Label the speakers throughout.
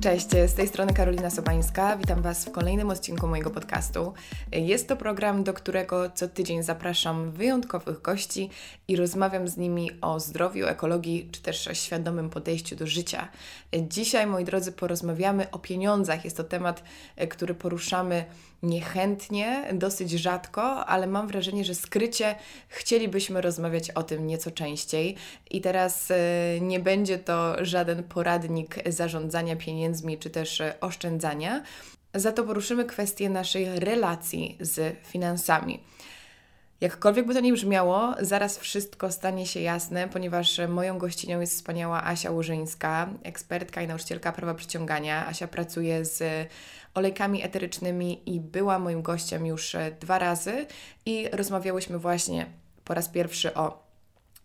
Speaker 1: Cześć, z tej strony Karolina Sobańska. Witam Was w kolejnym odcinku mojego podcastu. Jest to program, do którego co tydzień zapraszam wyjątkowych gości i rozmawiam z nimi o zdrowiu, ekologii czy też o świadomym podejściu do życia. Dzisiaj, moi drodzy, porozmawiamy o pieniądzach. Jest to temat, który poruszamy niechętnie, dosyć rzadko, ale mam wrażenie, że skrycie chcielibyśmy rozmawiać o tym nieco częściej. I teraz e, nie będzie to żaden poradnik zarządzania pieniędzmi czy też oszczędzania. Za to poruszymy kwestię naszej relacji z finansami. Jakkolwiek by to nie brzmiało, zaraz wszystko stanie się jasne, ponieważ moją gościnią jest wspaniała Asia Łużyńska, ekspertka i nauczycielka prawa przyciągania. Asia pracuje z olejkami eterycznymi i była moim gościem już dwa razy i rozmawiałyśmy właśnie po raz pierwszy o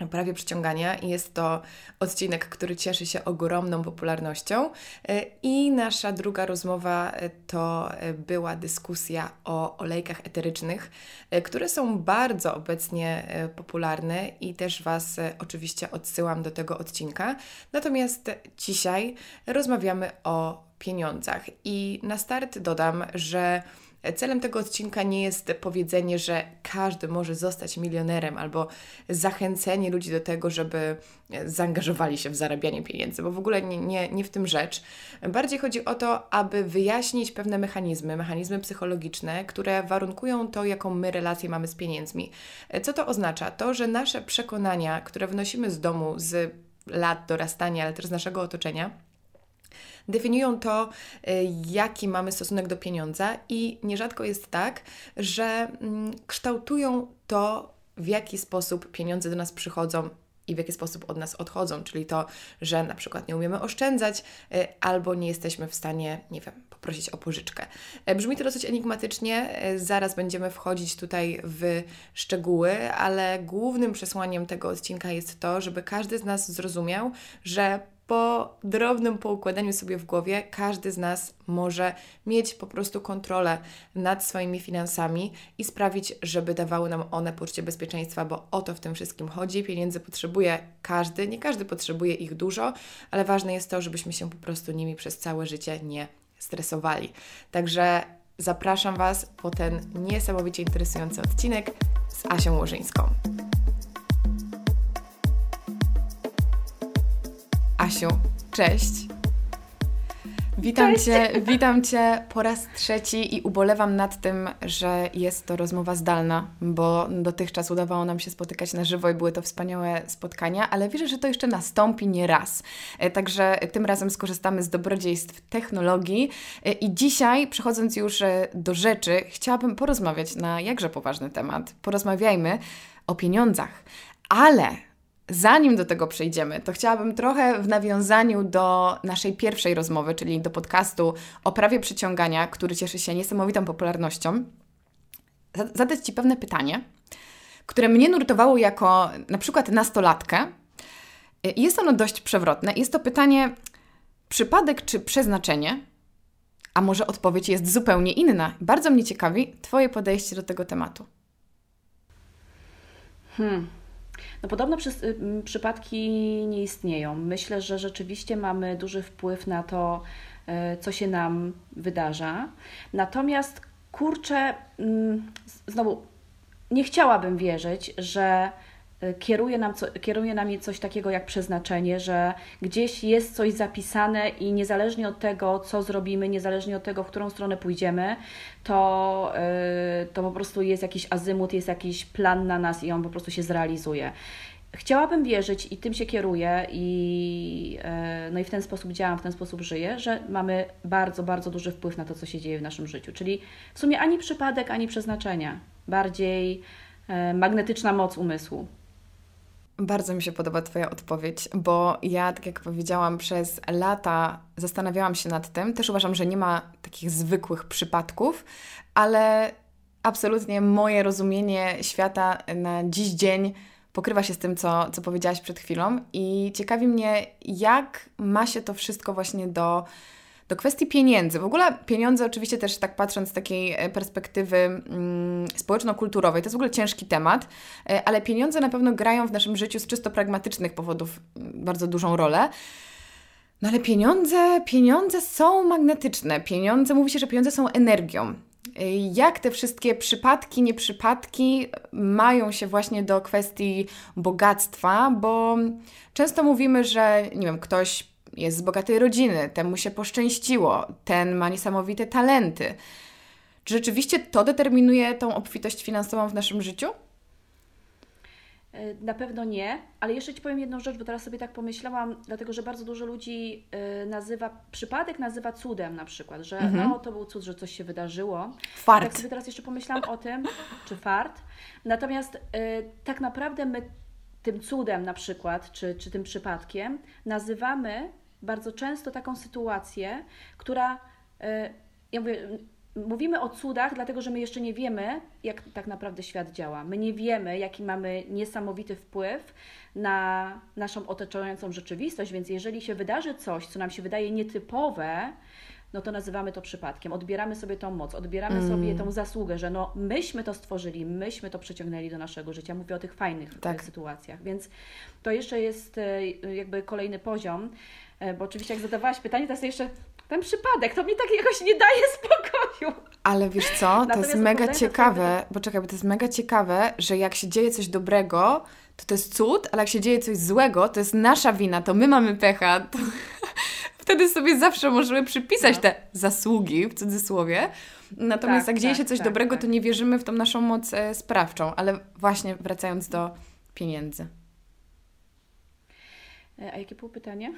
Speaker 1: prawie przyciągania i jest to odcinek, który cieszy się ogromną popularnością. E, I nasza druga rozmowa e, to e, była dyskusja o olejkach eterycznych, które są bardzo obecnie popularne i też Was oczywiście odsyłam do tego odcinka. Natomiast dzisiaj rozmawiamy o pieniądzach i na start dodam, że Celem tego odcinka nie jest powiedzenie, że każdy może zostać milionerem albo zachęcenie ludzi do tego, żeby zaangażowali się w zarabianie pieniędzy, bo w ogóle nie, nie, nie w tym rzecz. Bardziej chodzi o to, aby wyjaśnić pewne mechanizmy, mechanizmy psychologiczne, które warunkują to, jaką my relację mamy z pieniędzmi. Co to oznacza? To, że nasze przekonania, które wnosimy z domu, z lat dorastania, ale też z naszego otoczenia, definiują to, y, jaki mamy stosunek do pieniądza, i nierzadko jest tak, że mm, kształtują to, w jaki sposób pieniądze do nas przychodzą i w jaki sposób od nas odchodzą, czyli to, że na przykład nie umiemy oszczędzać y, albo nie jesteśmy w stanie, nie wiem, poprosić o pożyczkę. E, brzmi to dosyć enigmatycznie, e, zaraz będziemy wchodzić tutaj w szczegóły, ale głównym przesłaniem tego odcinka jest to, żeby każdy z nas zrozumiał, że po drobnym poukładaniu sobie w głowie każdy z nas może mieć po prostu kontrolę nad swoimi finansami i sprawić, żeby dawały nam one poczucie bezpieczeństwa, bo o to w tym wszystkim chodzi. Pieniędzy potrzebuje każdy, nie każdy potrzebuje ich dużo, ale ważne jest to, żebyśmy się po prostu nimi przez całe życie nie stresowali. Także zapraszam Was po ten niesamowicie interesujący odcinek z Asią Łożyńską. Asiu, cześć. Witam
Speaker 2: Cześć.
Speaker 1: Cię, witam Cię po raz trzeci i ubolewam nad tym, że jest to rozmowa zdalna, bo dotychczas udawało nam się spotykać na żywo i były to wspaniałe spotkania, ale wierzę, że to jeszcze nastąpi nie raz. E, także tym razem skorzystamy z dobrodziejstw technologii e, i dzisiaj, przechodząc już e, do rzeczy, chciałabym porozmawiać na jakże poważny temat. Porozmawiajmy o pieniądzach, ale Zanim do tego przejdziemy, to chciałabym trochę w nawiązaniu do naszej pierwszej rozmowy, czyli do podcastu o prawie przyciągania, który cieszy się niesamowitą popularnością, zadać Ci pewne pytanie, które mnie nurtowało jako na przykład nastolatkę. Jest ono dość przewrotne. Jest to pytanie: przypadek czy przeznaczenie? A może odpowiedź jest zupełnie inna? Bardzo mnie ciekawi Twoje podejście do tego tematu.
Speaker 2: Hmm. No podobno przy, przypadki nie istnieją. Myślę, że rzeczywiście mamy duży wpływ na to, y, co się nam wydarza. Natomiast kurczę, mm, znowu nie chciałabym wierzyć, że kieruje, nam co, kieruje nami coś takiego jak przeznaczenie, że gdzieś jest coś zapisane i niezależnie od tego, co zrobimy, niezależnie od tego, w którą stronę pójdziemy, to, yy, to po prostu jest jakiś azymut, jest jakiś plan na nas i on po prostu się zrealizuje. Chciałabym wierzyć i tym się kieruję i, yy, no i w ten sposób działam, w ten sposób żyję, że mamy bardzo, bardzo duży wpływ na to, co się dzieje w naszym życiu. Czyli w sumie ani przypadek, ani przeznaczenia. Bardziej yy, magnetyczna moc umysłu.
Speaker 1: Bardzo mi się podoba Twoja odpowiedź, bo ja, tak jak powiedziałam, przez lata zastanawiałam się nad tym. Też uważam, że nie ma takich zwykłych przypadków, ale absolutnie moje rozumienie świata na dziś dzień pokrywa się z tym, co, co powiedziałaś przed chwilą. I ciekawi mnie, jak ma się to wszystko właśnie do do kwestii pieniędzy. W ogóle pieniądze, oczywiście też tak patrząc z takiej e, perspektywy mm, społeczno-kulturowej, to jest w ogóle ciężki temat, e, ale pieniądze na pewno grają w naszym życiu z czysto pragmatycznych powodów mm, bardzo dużą rolę.
Speaker 3: No ale pieniądze, pieniądze są magnetyczne. Pieniądze, mówi się, że pieniądze są energią. Jak te wszystkie przypadki, nieprzypadki mają się właśnie do kwestii bogactwa, bo często mówimy, że nie wiem, ktoś jest z bogatej rodziny, temu się poszczęściło, ten ma niesamowite talenty. Czy rzeczywiście to determinuje tą obfitość finansową w naszym życiu?
Speaker 2: E, na pewno nie, ale jeszcze Ci powiem jedną rzecz, bo teraz sobie tak pomyślałam, dlatego że bardzo dużo ludzi e, nazywa, przypadek nazywa cudem na przykład, że mhm. no to był cud, że coś się wydarzyło.
Speaker 3: Fart.
Speaker 2: Tak sobie teraz jeszcze pomyślałam o tym, czy fart. Natomiast y, tak naprawdę my tym cudem na przykład, czy, czy tym przypadkiem nazywamy bardzo często taką sytuację, która, y, ja mówię, Mówimy o cudach, dlatego że my jeszcze nie wiemy, jak tak naprawdę świat działa. My nie wiemy, jaki mamy niesamowity wpływ na naszą otaczającą rzeczywistość, więc jeżeli się wydarzy coś, co nam się wydaje nietypowe, no to nazywamy to przypadkiem. Odbieramy sobie tą moc, odbieramy mm. sobie tą zasługę, że no myśmy to stworzyli, myśmy to przyciągnęli do naszego życia. Mówię o tych fajnych tak. sytuacjach. Więc to jeszcze jest e, jakby kolejny poziom, e, bo oczywiście jak zadawałaś pytanie, to jest jeszcze ten przypadek, to mi tak jakoś nie daje spokoju.
Speaker 3: Ale wiesz co, to jest mega ciekawe, bo czekaj, bo to jest mega ciekawe, że jak się dzieje coś dobrego, to to jest cud, ale jak się dzieje coś złego, to jest nasza wina, to my mamy pecha. To... Wtedy sobie zawsze możemy przypisać no. te zasługi, w cudzysłowie. Natomiast tak, jak dzieje się tak, coś tak, dobrego, tak. to nie wierzymy w tą naszą moc e, sprawczą. Ale właśnie wracając do pieniędzy.
Speaker 2: E, a jakie było pytanie?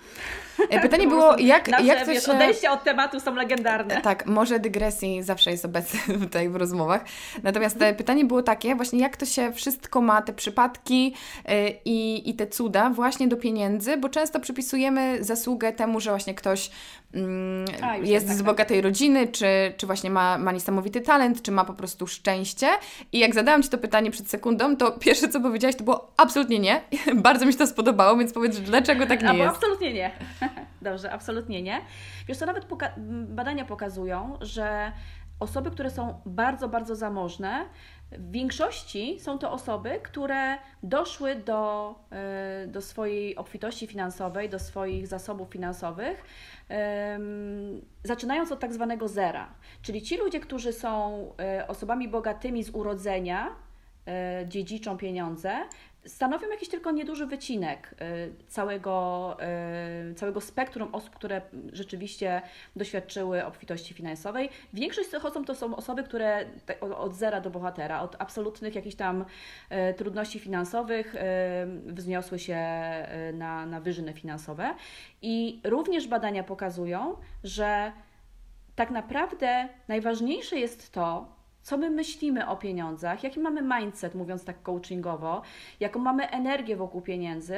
Speaker 3: E, pytanie było, jak,
Speaker 2: Nasze,
Speaker 3: jak
Speaker 2: to wiesz, się... odejścia od tematu są legendarne.
Speaker 3: Tak, może dygresji zawsze jest obecny tutaj w rozmowach. Natomiast pytanie było takie, właśnie jak to się wszystko ma, te przypadki e, i, i te cuda właśnie do pieniędzy, bo często przypisujemy zasługę temu, że właśnie ktoś A, jest tak, z tak. bogatej tak. rodziny, czy, czy właśnie ma, ma niesamowity talent, czy ma po prostu szczęście. I jak zadałam Ci to pytanie przed sekundą, to pierwsze co powiedziałaś to było absolutnie nie. Bardzo mi się to spodobało, więc powiedz, dlaczego Dlaczego tak nie Albo jest?
Speaker 2: Absolutnie nie. Dobrze, absolutnie nie. Wiesz co, nawet poka badania pokazują, że osoby, które są bardzo, bardzo zamożne, w większości są to osoby, które doszły do, e, do swojej obfitości finansowej, do swoich zasobów finansowych, zaczynając od tak zwanego zera. Czyli ci ludzie, którzy są e, osobami bogatymi z urodzenia, e, dziedziczą pieniądze, stanowią jakiś tylko nieduży wycinek y, całego, y, całego spektrum osób, które rzeczywiście doświadczyły obfitości finansowej. Większość z tych osób to są osoby, które od zera do bohatera, od absolutnych jakichś tam y, trudności finansowych wzniosły się na, na wyżyny finansowe. I również badania pokazują, że tak naprawdę najważniejsze jest to, co my myślimy o pieniądzach, jaki mamy mindset, mówiąc tak coachingowo, jaką mamy energię wokół pieniędzy,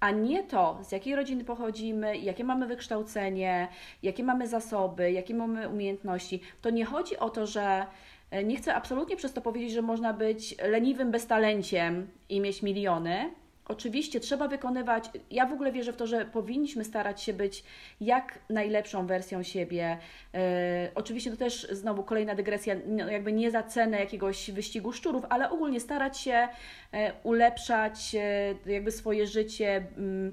Speaker 2: a nie to, z jakiej rodziny pochodzimy, jakie mamy wykształcenie, jakie mamy zasoby, jakie mamy umiejętności. To nie chodzi o to, że e, nie chcę absolutnie przez to powiedzieć, że można być leniwym beztalenciem i mieć miliony, Oczywiście trzeba wykonywać, ja w ogóle wierzę w to, że powinniśmy starać się być jak najlepszą wersją siebie. E, oczywiście to też znowu kolejna dygresja, no jakby nie za cenę jakiegoś wyścigu szczurów, ale ogólnie starać się e, ulepszać e, jakby swoje życie, mm,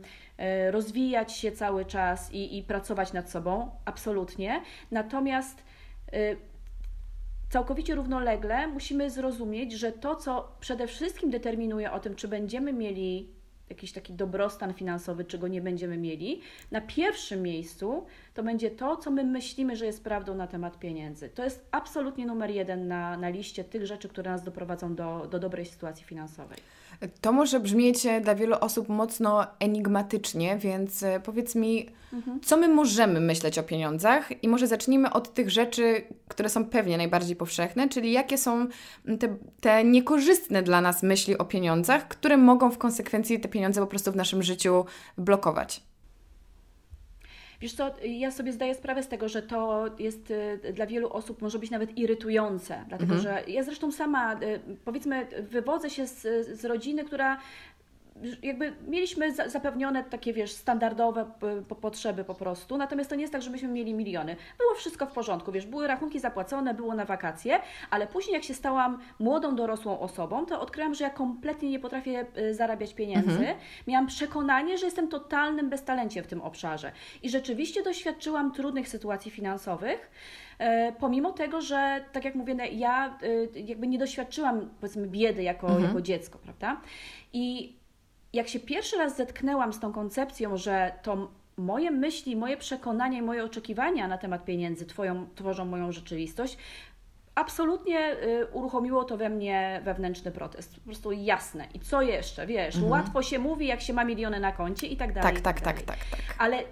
Speaker 2: rozwijać się cały czas i, i pracować nad sobą, absolutnie. Natomiast całkowicie równolegle musimy zrozumieć, że to, co przede wszystkim determinuje o tym, czy będziemy mieli jakiś taki dobrostan finansowy, czy go nie będziemy mieli, na pierwszym miejscu to będzie to, co my myślimy, że jest prawdą na temat pieniędzy. To jest absolutnie numer jeden na, na liście tych rzeczy, które nas doprowadzą do, do dobrej sytuacji finansowej.
Speaker 3: To może brzmieć dla wielu osób mocno enigmatycznie, więc e, powiedz mi, mhm. co my możemy myśleć o pieniądzach? I może zacznijmy od tych rzeczy, które są pewnie najbardziej powszechne, czyli jakie są te, te niekorzystne dla nas myśli o pieniądzach, które mogą w konsekwencji te pieniądze po prostu w naszym życiu blokować.
Speaker 2: Wiesz co, ja sobie zdaję sprawę z tego, że to jest y, dla wielu osób może być nawet irytujące, dlatego mhm. że ja zresztą sama, y, powiedzmy, wywodzę się z, z rodziny, która jakby mieliśmy zapewnione takie, wiesz, standardowe potrzeby po prostu, natomiast to nie jest tak, że myśmy mieli miliony. Było wszystko w porządku, wiesz, były rachunki zapłacone, było na wakacje, ale później jak się stałam młodą, dorosłą osobą, to odkryłam, że ja kompletnie nie potrafię y, zarabiać pieniędzy. Mhm. Miałam przekonanie, że jestem totalnym beztalenciem w tym obszarze. I rzeczywiście doświadczyłam trudnych sytuacji finansowych, e, pomimo tego, że tak jak mówię, ja y, jakby nie doświadczyłam powiedzmy biedy jako, mhm. jako dziecko, prawda? I jak się pierwszy raz zetknęłam z tą koncepcją, że to moje myśli, moje przekonania i moje oczekiwania na temat pieniędzy twoją, tworzą moją rzeczywistość, absolutnie y, uruchomiło to we mnie wewnętrzny protest. Po prostu jasne. I co jeszcze? Wiesz, mhm. łatwo się mówi, jak się ma miliony na koncie i tak dalej.
Speaker 3: Tak,
Speaker 2: tak,
Speaker 3: tak, tak, tak,
Speaker 2: tak. Ale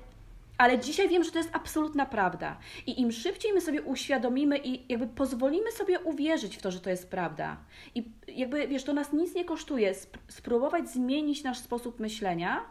Speaker 2: ale dzisiaj wiem, że to jest absolutna prawda. I im szybciej my sobie uświadomimy i jakby pozwolimy sobie uwierzyć w to, że to jest prawda. I jakby, wiesz, to nas nic nie kosztuje. Spróbować zmienić nasz sposób myślenia,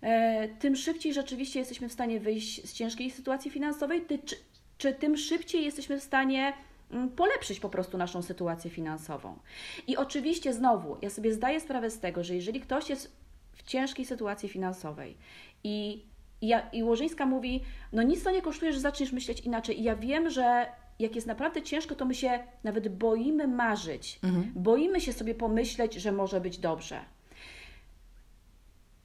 Speaker 2: e, tym szybciej rzeczywiście jesteśmy w stanie wyjść z ciężkiej sytuacji finansowej, czy, czy tym szybciej jesteśmy w stanie mm, polepszyć po prostu naszą sytuację finansową. I oczywiście znowu, ja sobie zdaję sprawę z tego, że jeżeli ktoś jest w ciężkiej sytuacji finansowej i i, ja, I Łożyńska mówi, no nic to nie kosztuje, że zaczniesz myśleć inaczej. I ja wiem, że jak jest naprawdę ciężko, to my się nawet boimy marzyć. Mhm. Boimy się sobie pomyśleć, że może być dobrze.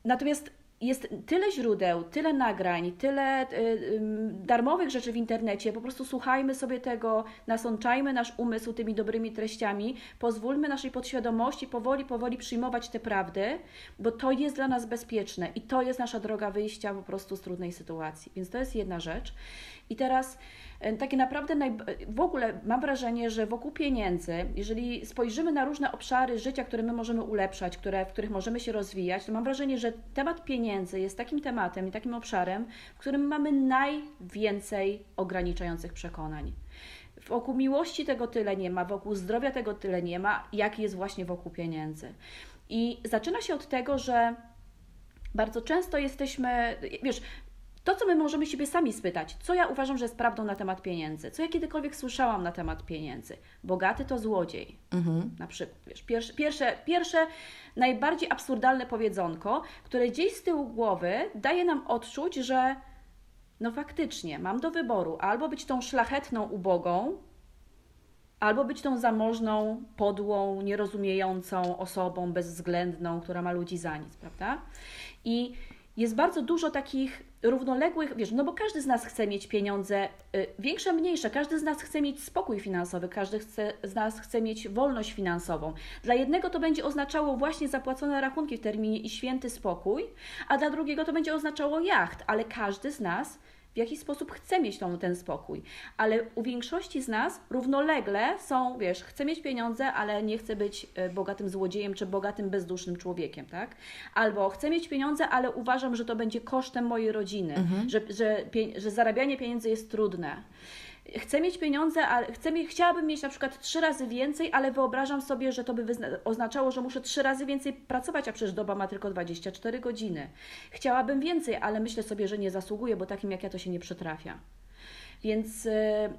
Speaker 2: Natomiast jest tyle źródeł, tyle nagrań, tyle y, y, darmowych rzeczy w internecie. Po prostu słuchajmy sobie tego, nasączajmy nasz umysł tymi dobrymi treściami, pozwólmy naszej podświadomości powoli, powoli przyjmować te prawdy, bo to jest dla nas bezpieczne i to jest nasza droga wyjścia po prostu z trudnej sytuacji. Więc to jest jedna rzecz. I teraz e, takie naprawdę w ogóle mam wrażenie, że wokół pieniędzy, jeżeli spojrzymy na różne obszary życia, które my możemy ulepszać, które, w których możemy się rozwijać, to mam wrażenie, że temat pieniędzy jest takim tematem i takim obszarem, w którym mamy najwięcej ograniczających przekonań. Wokół miłości tego tyle nie ma, wokół zdrowia tego tyle nie ma, jak jest właśnie wokół pieniędzy. I zaczyna się od tego, że bardzo często jesteśmy, wiesz, to, co my możemy siebie sami spytać, co ja uważam, że jest prawdą na temat pieniędzy, co ja kiedykolwiek słyszałam na temat pieniędzy. Bogaty to złodziej. Mhm. Na przykład, wiesz, pierwsze, pierwsze, pierwsze, najbardziej absurdalne powiedzonko, które gdzieś z tyłu głowy daje nam odczuć, że no faktycznie, mam do wyboru albo być tą szlachetną ubogą, albo być tą zamożną, podłą, nierozumiejącą osobą bezwzględną, która ma ludzi za nic, prawda? I jest bardzo dużo takich równoległych, wiesz, no bo każdy z nas chce mieć pieniądze, y, większe, mniejsze, każdy z nas chce mieć spokój finansowy, każdy chce, z nas chce mieć wolność finansową. Dla jednego to będzie oznaczało właśnie zapłacone rachunki w terminie i święty spokój, a dla drugiego to będzie oznaczało jacht, ale każdy z nas w jaki sposób chce mieć tą, ten spokój. Ale u większości z nas równolegle są, wiesz, chcę mieć pieniądze, ale nie chcę być e, bogatym złodziejem czy bogatym, bezdusznym człowiekiem, tak? Albo chcę mieć pieniądze, ale uważam, że to będzie kosztem mojej rodziny, mhm. że, że, że zarabianie pieniędzy jest trudne chcę mieć pieniądze, ale chcę chciałabym mieć na przykład trzy razy więcej, ale wyobrażam sobie, że to by oznaczało, że muszę trzy razy więcej pracować, a przecież doba ma tylko 24 godziny. Chciałabym więcej, ale myślę sobie, że nie zasługuję, bo takim jak ja to się nie przytrafia. Więc y,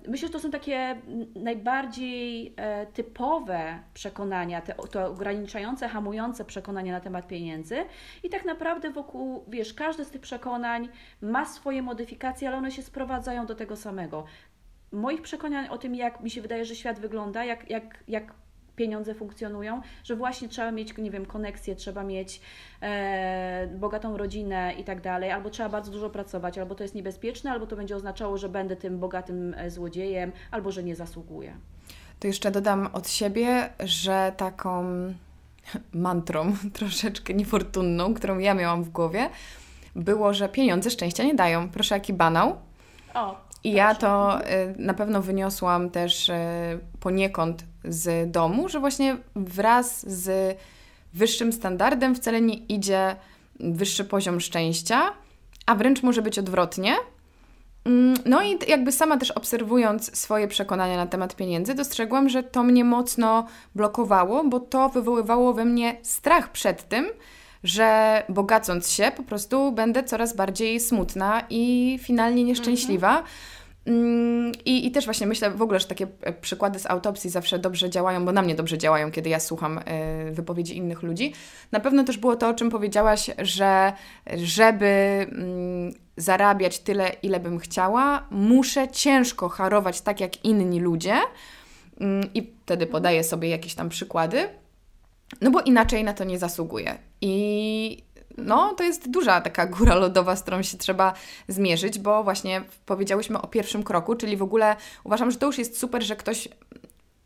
Speaker 2: myślę, że to są takie najbardziej e, typowe przekonania, te, to ograniczające, hamujące przekonania na temat pieniędzy. I tak naprawdę wokół, wiesz, każde z tych przekonań ma swoje modyfikacje, ale one się sprowadzają do tego samego moich przekonań o tym, jak mi się wydaje, że świat wygląda, jak, jak, jak pieniądze funkcjonują, że właśnie trzeba mieć, nie wiem, koneksję, trzeba mieć e, bogatą rodzinę i tak dalej, albo trzeba bardzo dużo pracować, albo to jest niebezpieczne, albo to będzie oznaczało, że będę tym bogatym e, złodziejem, albo że nie zasługuję.
Speaker 3: To jeszcze dodam od siebie, że taką mantrą troszeczkę niefortunną, którą ja miałam w głowie, było, że pieniądze szczęścia nie dają. Proszę, jaki banał.
Speaker 2: O,
Speaker 3: i ja to y, na pewno wyniosłam też y, poniekąd z domu, że właśnie wraz z wyższym standardem wcale nie idzie wyższy poziom szczęścia, a wręcz może być odwrotnie. Mm, no i jakby sama też obserwując swoje przekonania na temat pieniędzy, dostrzegłam, że to mnie mocno blokowało, bo to wywoływało we mnie strach przed tym, że bogacąc się po prostu będę coraz bardziej smutna i finalnie nieszczęśliwa. Mhm I, I też właśnie myślę w ogóle, że takie e, przykłady z autopsji zawsze dobrze działają, bo na mnie dobrze działają, kiedy ja słucham y, wypowiedzi innych ludzi. Na pewno też było to, o czym powiedziałaś, że żeby mm, zarabiać tyle, ile bym chciała, muszę ciężko harować tak jak inni ludzie. Mm, I wtedy podaję sobie jakieś tam przykłady, no bo inaczej na to nie zasługuję. I no, to jest duża taka góra lodowa, z którą się trzeba zmierzyć, bo właśnie powiedziałyśmy o pierwszym kroku, czyli w ogóle uważam, że to już jest super, że ktoś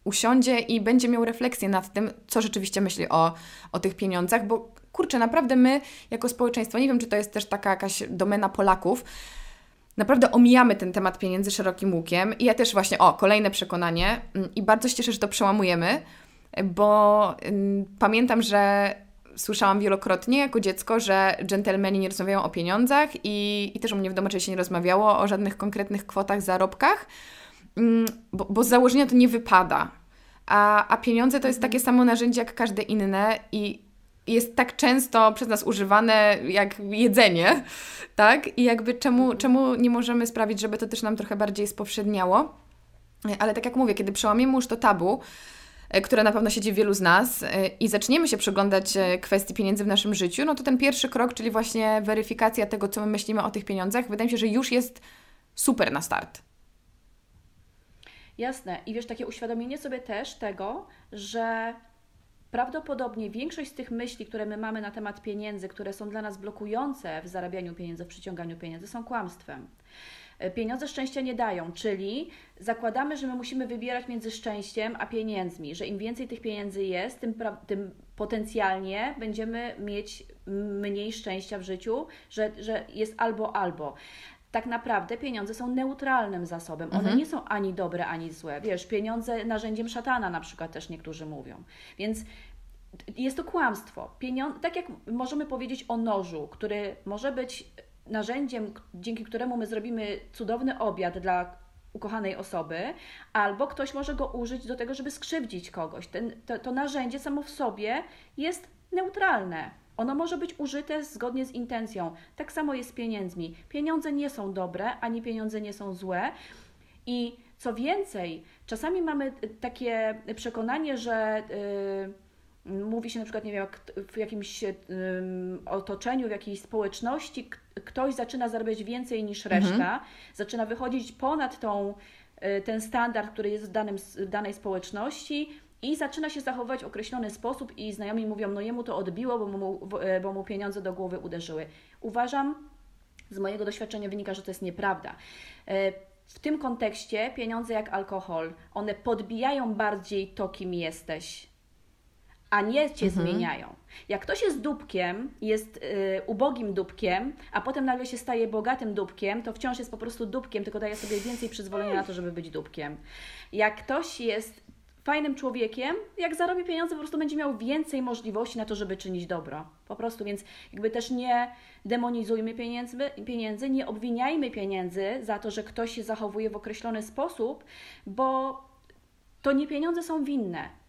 Speaker 3: usiądzie i będzie miał refleksję nad tym, co rzeczywiście myśli o, o tych pieniądzach, bo kurczę, naprawdę my jako społeczeństwo, nie wiem, czy to jest też taka jakaś domena Polaków, naprawdę omijamy ten temat pieniędzy szerokim łukiem. I ja też właśnie, o, kolejne przekonanie mm, i bardzo się cieszę, że to przełamujemy, bo y, pamiętam, że słyszałam wielokrotnie jako dziecko, że dżentelmeni nie rozmawiają o pieniądzach i, i też u mnie w domu się nie rozmawiało o żadnych konkretnych kwotach, zarobkach, mm, bo, bo z założenia to nie wypada. A, a pieniądze to jest takie samo narzędzie jak każde inne i jest tak często przez nas używane jak jedzenie, tak? I jakby czemu, czemu nie możemy sprawić, żeby to też nam trochę bardziej spowszedniało? Ale tak jak mówię, kiedy przełamiemy już to tabu, które na pewno siedzi w wielu z nas e, i zaczniemy się przyglądać e, kwestii pieniędzy w naszym życiu, no to ten pierwszy krok, czyli właśnie weryfikacja tego, co my myślimy o tych pieniądzach, wydaje mi się, że już jest super na start.
Speaker 2: Jasne. I wiesz, takie uświadomienie sobie też tego, że prawdopodobnie większość z tych myśli, które my mamy na temat pieniędzy, które są dla nas blokujące w zarabianiu pieniędzy, w przyciąganiu pieniędzy, są kłamstwem. E, pieniądze szczęścia nie dają, czyli zakładamy, że my musimy wybierać między szczęściem a pieniędzmi, że im więcej tych pieniędzy jest, tym, tym potencjalnie będziemy mieć mniej szczęścia w życiu, że, że jest albo albo tak naprawdę pieniądze są neutralnym zasobem. One mhm. nie są ani dobre, ani złe. Wiesz, pieniądze narzędziem szatana na przykład też niektórzy mówią. Więc jest to kłamstwo. Pieniądze, tak jak możemy powiedzieć o nożu, który może być narzędziem, dzięki któremu my zrobimy cudowny obiad dla ukochanej osoby, albo ktoś może go użyć do tego, żeby skrzywdzić kogoś. Ten, to, to narzędzie samo w sobie jest neutralne. Ono może być użyte zgodnie z intencją. Tak samo jest z pieniędzmi. Pieniądze nie są dobre, ani pieniądze nie są złe. I co więcej, czasami mamy takie przekonanie, że. Yy, Mówi się na przykład, nie wiem, w jakimś otoczeniu, w jakiejś społeczności ktoś zaczyna zarabiać więcej niż reszta, mhm. zaczyna wychodzić ponad tą, y, ten standard, który jest w, danym, w danej społeczności i zaczyna się zachowywać w określony sposób i znajomi mówią, no jemu to odbiło, bo mu, y, bo mu pieniądze do głowy uderzyły. Uważam, z mojego doświadczenia wynika, że to jest nieprawda. Y, w tym kontekście pieniądze jak alkohol, one podbijają bardziej to, kim jesteś a nie cię mhm. zmieniają. Jak ktoś jest dupkiem, jest y, ubogim dupkiem, a potem nagle się staje bogatym dupkiem, to wciąż jest po prostu dupkiem, tylko daje sobie więcej przyzwolenia na to, żeby być dupkiem. Jak ktoś jest fajnym człowiekiem, jak zarobi pieniądze, po prostu będzie miał więcej możliwości na to, żeby czynić dobro. Po prostu, więc jakby też nie demonizujmy pieniędzy, pieniędzy nie obwiniajmy pieniędzy za to, że ktoś się zachowuje w określony sposób, bo to nie pieniądze są winne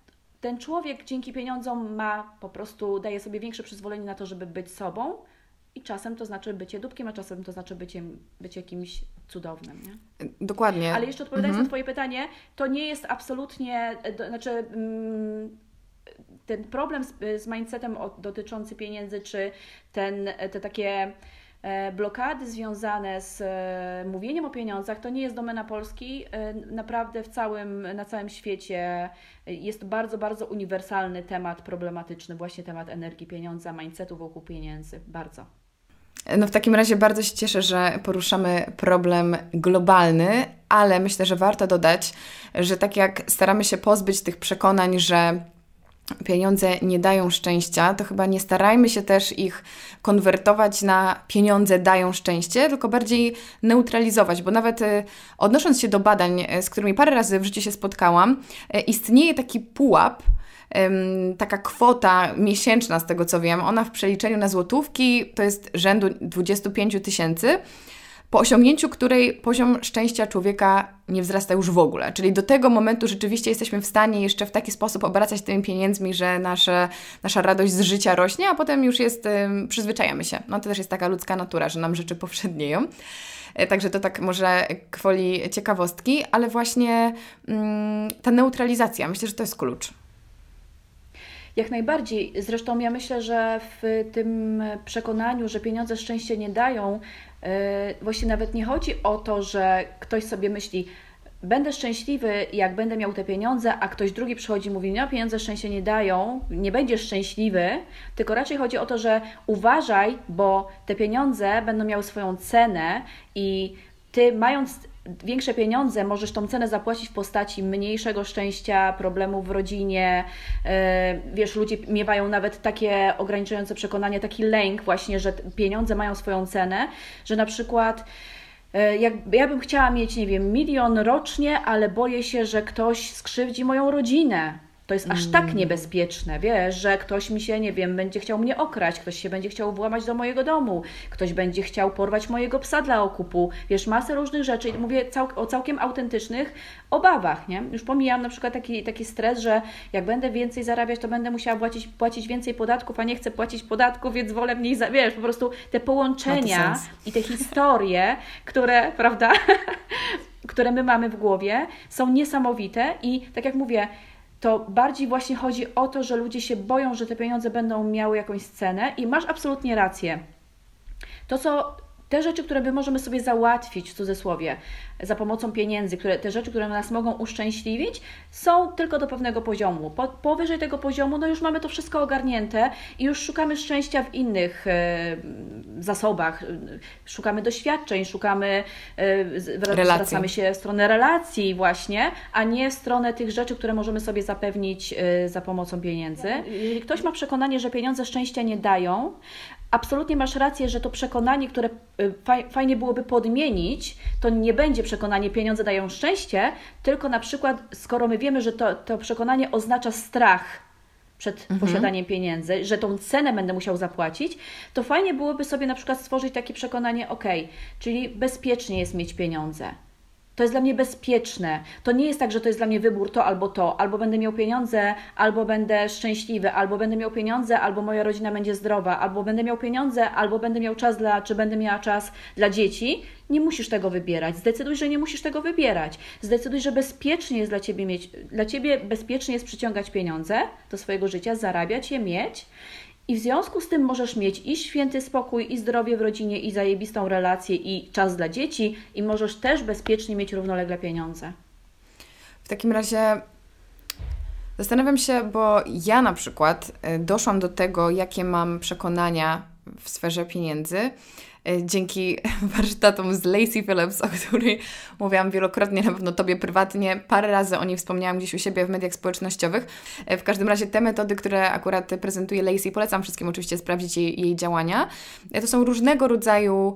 Speaker 2: ten człowiek dzięki pieniądzom ma po prostu, daje sobie większe przyzwolenie na to, żeby być sobą i czasem to znaczy bycie dupkiem, a czasem to znaczy bycie, bycie kimś cudownym. Nie?
Speaker 3: Dokładnie.
Speaker 2: Ale jeszcze odpowiadając mhm. na Twoje pytanie, to nie jest absolutnie, to znaczy mm, ten problem z, z mindsetem dotyczący pieniędzy, czy ten, te takie E, blokady związane z e, mówieniem o pieniądzach to nie jest domena Polski. E, naprawdę w całym, na całym świecie jest bardzo, bardzo uniwersalny temat problematyczny, właśnie temat energii pieniądza, mindsetu wokół pieniędzy. Bardzo.
Speaker 3: No w takim razie bardzo się cieszę, że poruszamy problem globalny, ale myślę, że warto dodać, że tak jak staramy się pozbyć tych przekonań, że pieniądze nie dają szczęścia, to chyba nie starajmy się też ich konwertować na pieniądze dają szczęście, tylko bardziej neutralizować, bo nawet e, odnosząc się do badań, e, z którymi parę razy w życiu się spotkałam, e, istnieje taki pułap, taka kwota miesięczna, z tego co wiem, ona w przeliczeniu na złotówki to jest rzędu 25 tysięcy po osiągnięciu której poziom szczęścia człowieka nie wzrasta już w ogóle. Czyli do tego momentu rzeczywiście jesteśmy w stanie jeszcze w taki sposób obracać tymi pieniędzmi, że nasze, nasza radość z życia rośnie, a potem już jest, przyzwyczajamy się. No to też jest taka ludzka natura, że nam rzeczy powszednieją. E, także to tak może kwoli ciekawostki, ale właśnie ta neutralizacja, myślę, że to jest klucz.
Speaker 2: Jak najbardziej. Zresztą ja myślę, że w tym przekonaniu, że pieniądze szczęście nie dają, e, właśnie nawet nie chodzi o to, że ktoś sobie myśli, będę szczęśliwy, jak będę miał te pieniądze, a ktoś drugi przychodzi i mówi, no pieniądze szczęście nie dają, nie będziesz szczęśliwy, tylko raczej chodzi o to, że uważaj, bo te pieniądze będą miały swoją cenę i ty mając większe pieniądze, możesz tą cenę zapłacić w postaci mniejszego szczęścia, problemów w rodzinie. E, wiesz, ludzie miewają nawet takie ograniczające przekonanie, taki lęk właśnie, że pieniądze mają swoją cenę, że na przykład e, jak, ja bym chciała mieć, nie wiem, milion rocznie, ale boję się, że ktoś skrzywdzi moją rodzinę to jest aż tak mm. niebezpieczne, wiesz, że ktoś mi się, nie wiem, będzie chciał mnie okraść, ktoś się będzie chciał włamać do mojego domu, ktoś będzie chciał porwać mojego psa dla okupu, wiesz, masę różnych rzeczy i mówię cał o całkiem autentycznych obawach, nie? Już pomijam na przykład taki, taki stres, że jak będę więcej zarabiać, to będę musiała płacić, płacić więcej podatków, a nie chcę płacić podatków, więc wolę mniej, za, wiesz, po prostu te połączenia i te historie, które, prawda, które my mamy w głowie, są niesamowite i tak jak mówię, to bardziej właśnie chodzi o to, że ludzie się boją, że te pieniądze będą miały jakąś cenę i masz absolutnie rację. To, co te rzeczy, które my możemy sobie załatwić w cudzysłowie za pomocą pieniędzy, które, te rzeczy, które nas mogą uszczęśliwić, są tylko do pewnego poziomu. Po, powyżej tego poziomu, no już mamy to wszystko ogarnięte i już szukamy szczęścia w innych e, zasobach. Szukamy doświadczeń, szukamy, e, zwracamy się w stronę relacji właśnie, a nie w stronę tych rzeczy, które możemy sobie zapewnić e, za pomocą pieniędzy. Jeżeli ktoś ma przekonanie, że pieniądze szczęścia nie dają, absolutnie masz rację, że to przekonanie, które y, fajnie byłoby podmienić, to nie będzie przekonanie pieniądze dają szczęście, tylko na przykład, skoro my wiemy, że to, to przekonanie oznacza strach przed mhm. posiadaniem pieniędzy, że tą cenę będę musiał zapłacić, to fajnie byłoby sobie na przykład stworzyć takie przekonanie, ok, czyli bezpiecznie jest mieć pieniądze. To jest dla mnie bezpieczne. To nie jest tak, że to jest dla mnie wybór to albo to. Albo będę miał pieniądze, albo będę szczęśliwy, albo będę miał pieniądze, albo moja rodzina będzie zdrowa, albo będę miał pieniądze, albo będę miał czas dla, czy będę miała czas dla dzieci. Nie musisz tego wybierać. Zdecyduj, że nie musisz tego wybierać. Zdecyduj, że bezpiecznie jest dla ciebie mieć, dla ciebie bezpiecznie jest przyciągać pieniądze do swojego życia, zarabiać je, mieć i w związku z tym możesz mieć i święty spokój, i zdrowie w rodzinie, i zajebistą relację, i czas dla dzieci, i możesz też bezpiecznie mieć równolegle pieniądze.
Speaker 3: W takim razie zastanawiam się, bo ja na przykład y, doszłam do tego, jakie mam przekonania w sferze pieniędzy dzięki warsztatom z Lacey Phillips, o której mówiłam wielokrotnie, na pewno Tobie prywatnie, parę razy o niej wspomniałam gdzieś u siebie w mediach społecznościowych. E, w każdym razie te metody, które akurat prezentuje Lacey, polecam wszystkim oczywiście sprawdzić jej, jej działania. E, to są różnego rodzaju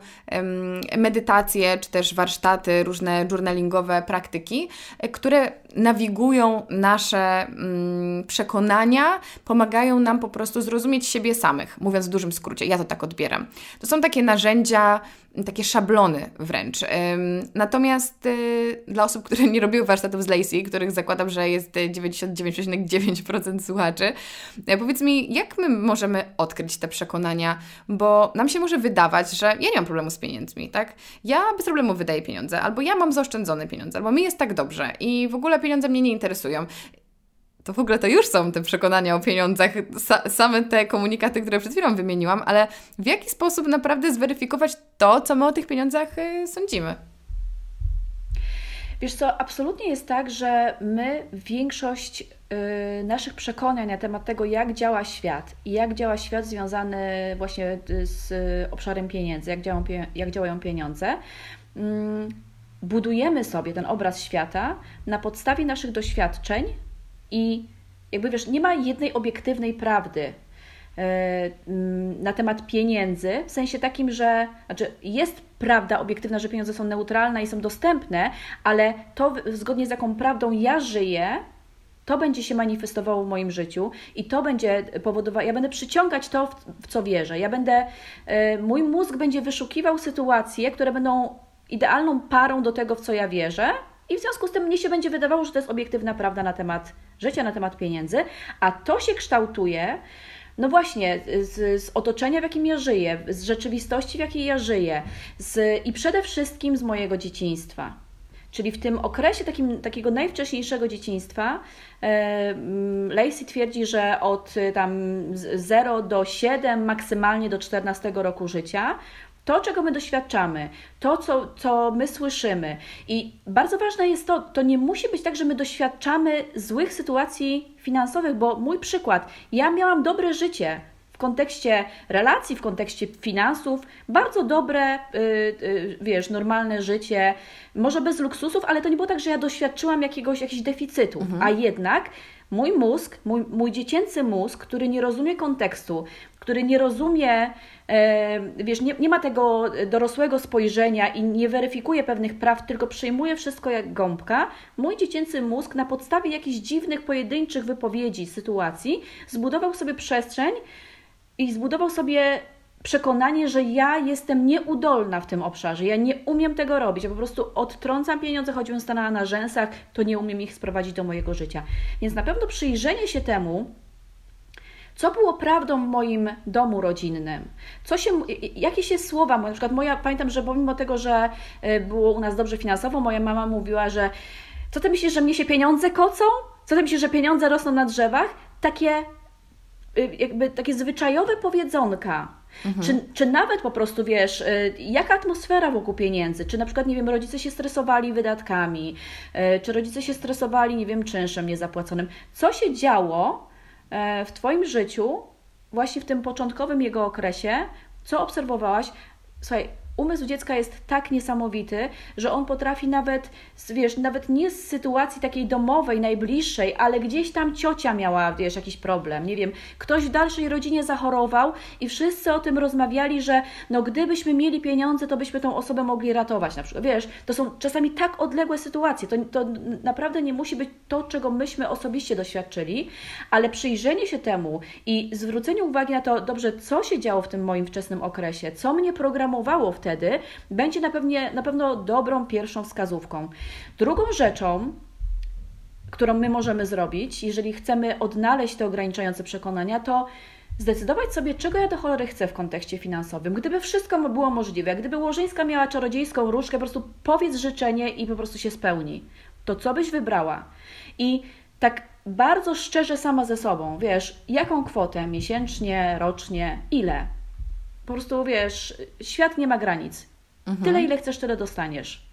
Speaker 3: medytacje, czy też warsztaty, różne journalingowe praktyki, które nawigują nasze um, przekonania, pomagają nam po prostu zrozumieć siebie samych, mówiąc w dużym skrócie. Ja to tak odbieram. To są takie narzędzia, takie szablony wręcz. Natomiast y, dla osób, które nie robiły warsztatów z Lacey, których zakładam, że jest 99,9% słuchaczy, e, powiedz mi, jak my możemy odkryć te przekonania, bo nam się może wydawać, że ja nie mam problemu z pieniędzmi, tak? Ja bez problemu wydaję pieniądze, albo ja mam zaoszczędzone pieniądze, albo mi jest tak dobrze i w ogóle pieniądze mnie nie interesują to w ogóle to już są te przekonania o pieniądzach, sa same te komunikaty, które przed chwilą wymieniłam, ale w jaki sposób naprawdę zweryfikować to, co my o tych pieniądzach y, sądzimy?
Speaker 2: Wiesz co, absolutnie jest tak, że my większość y, naszych przekonań na temat tego, jak działa świat i jak działa świat związany właśnie y, z obszarem pieniędzy, jak, działają, jak działają pieniądze, y, budujemy sobie ten obraz świata na podstawie naszych doświadczeń, i jakby wiesz, nie ma jednej obiektywnej prawdy mm, na temat pieniędzy, w sensie takim, że znaczy jest prawda obiektywna, że pieniądze są neutralne i są dostępne, ale to zgodnie z jaką prawdą ja żyję, To będzie się manifestowało w moim życiu i to będzie powodowało, ja będę przyciągać to, w co wierzę. Ja będę, e, mój mózg będzie wyszukiwał sytuacje, które będą idealną parą do tego, w co ja wierzę, i w związku z tym mnie się będzie wydawało, że to jest obiektywna prawda na temat życia, na temat pieniędzy, a to się kształtuje, no właśnie, z, z otoczenia, w jakim ja żyję, z rzeczywistości, w jakiej ja żyję, z, i przede wszystkim z mojego dzieciństwa. Czyli w tym okresie takim, takiego najwcześniejszego dzieciństwa e, Lacey twierdzi, że od tam 0 do 7, maksymalnie do 14 roku życia, to, czego my doświadczamy, to, co, co my słyszymy. I bardzo ważne jest to, to nie musi być tak, że my doświadczamy złych sytuacji finansowych, bo mój przykład, ja miałam dobre życie, w kontekście relacji, w kontekście finansów, bardzo dobre, yy, yy, wiesz, normalne życie, może bez luksusów, ale to nie było tak, że ja doświadczyłam jakiegoś, jakichś deficytów, mhm. a jednak mój mózg, mój, mój dziecięcy mózg, który nie rozumie kontekstu, który nie rozumie, e, wiesz, nie, nie ma tego dorosłego spojrzenia i nie weryfikuje pewnych praw, tylko przyjmuje wszystko jak gąbka, mój dziecięcy mózg na podstawie jakichś dziwnych, pojedynczych wypowiedzi, sytuacji zbudował sobie przestrzeń i zbudował sobie przekonanie, że ja jestem nieudolna w tym obszarze, ja nie umiem tego robić, ja po prostu odtrącam pieniądze, choćbym stanęła na rzęsach, to nie umiem ich sprowadzić do mojego życia. Więc na pewno przyjrzenie się temu, co było prawdą w moim domu rodzinnym, co się, jakie się słowa, na przykład moja, pamiętam, że pomimo tego, że e, było u nas dobrze finansowo, moja mama mówiła, że co ty myślisz, że mnie się pieniądze kocą? Co ty myślisz, że pieniądze rosną na drzewach? Takie jakby takie zwyczajowe powiedzonka, Mhm. Czy, czy nawet po prostu wiesz, y, jaka atmosfera wokół pieniędzy? Czy na przykład, nie wiem, rodzice się stresowali wydatkami, y, czy rodzice się stresowali, nie wiem, czynszem niezapłaconym? Co się działo y, w Twoim życiu, właśnie w tym początkowym jego okresie? Co obserwowałaś? Słuchaj, umysł dziecka jest tak niesamowity, że on potrafi nawet, wiesz, nawet nie z sytuacji takiej domowej, najbliższej, ale gdzieś tam ciocia miała, wiesz, jakiś problem, nie wiem, ktoś w dalszej rodzinie zachorował i wszyscy o tym rozmawiali, że no gdybyśmy mieli pieniądze, to byśmy tą osobę mogli ratować na przykład, wiesz, to są czasami tak odległe sytuacje, to, to naprawdę nie musi być to, czego myśmy osobiście doświadczyli, ale przyjrzenie się temu i zwrócenie uwagi na to, dobrze, co się działo w tym moim wczesnym okresie, co mnie programowało w wtedy, będzie na, pewnie, na pewno dobrą pierwszą wskazówką. Drugą rzeczą, którą my możemy zrobić, jeżeli chcemy odnaleźć te ograniczające przekonania, to zdecydować sobie, czego ja do cholery chcę w kontekście finansowym. Gdyby wszystko było możliwe, gdyby Łożyńska miała czarodziejską różkę, po prostu powiedz życzenie i po prostu się spełni. To co byś wybrała? I tak bardzo szczerze sama ze sobą, wiesz, jaką kwotę miesięcznie, rocznie, ile? Po prostu wiesz, świat nie ma granic. Mhm. Tyle, ile chcesz, tyle dostaniesz.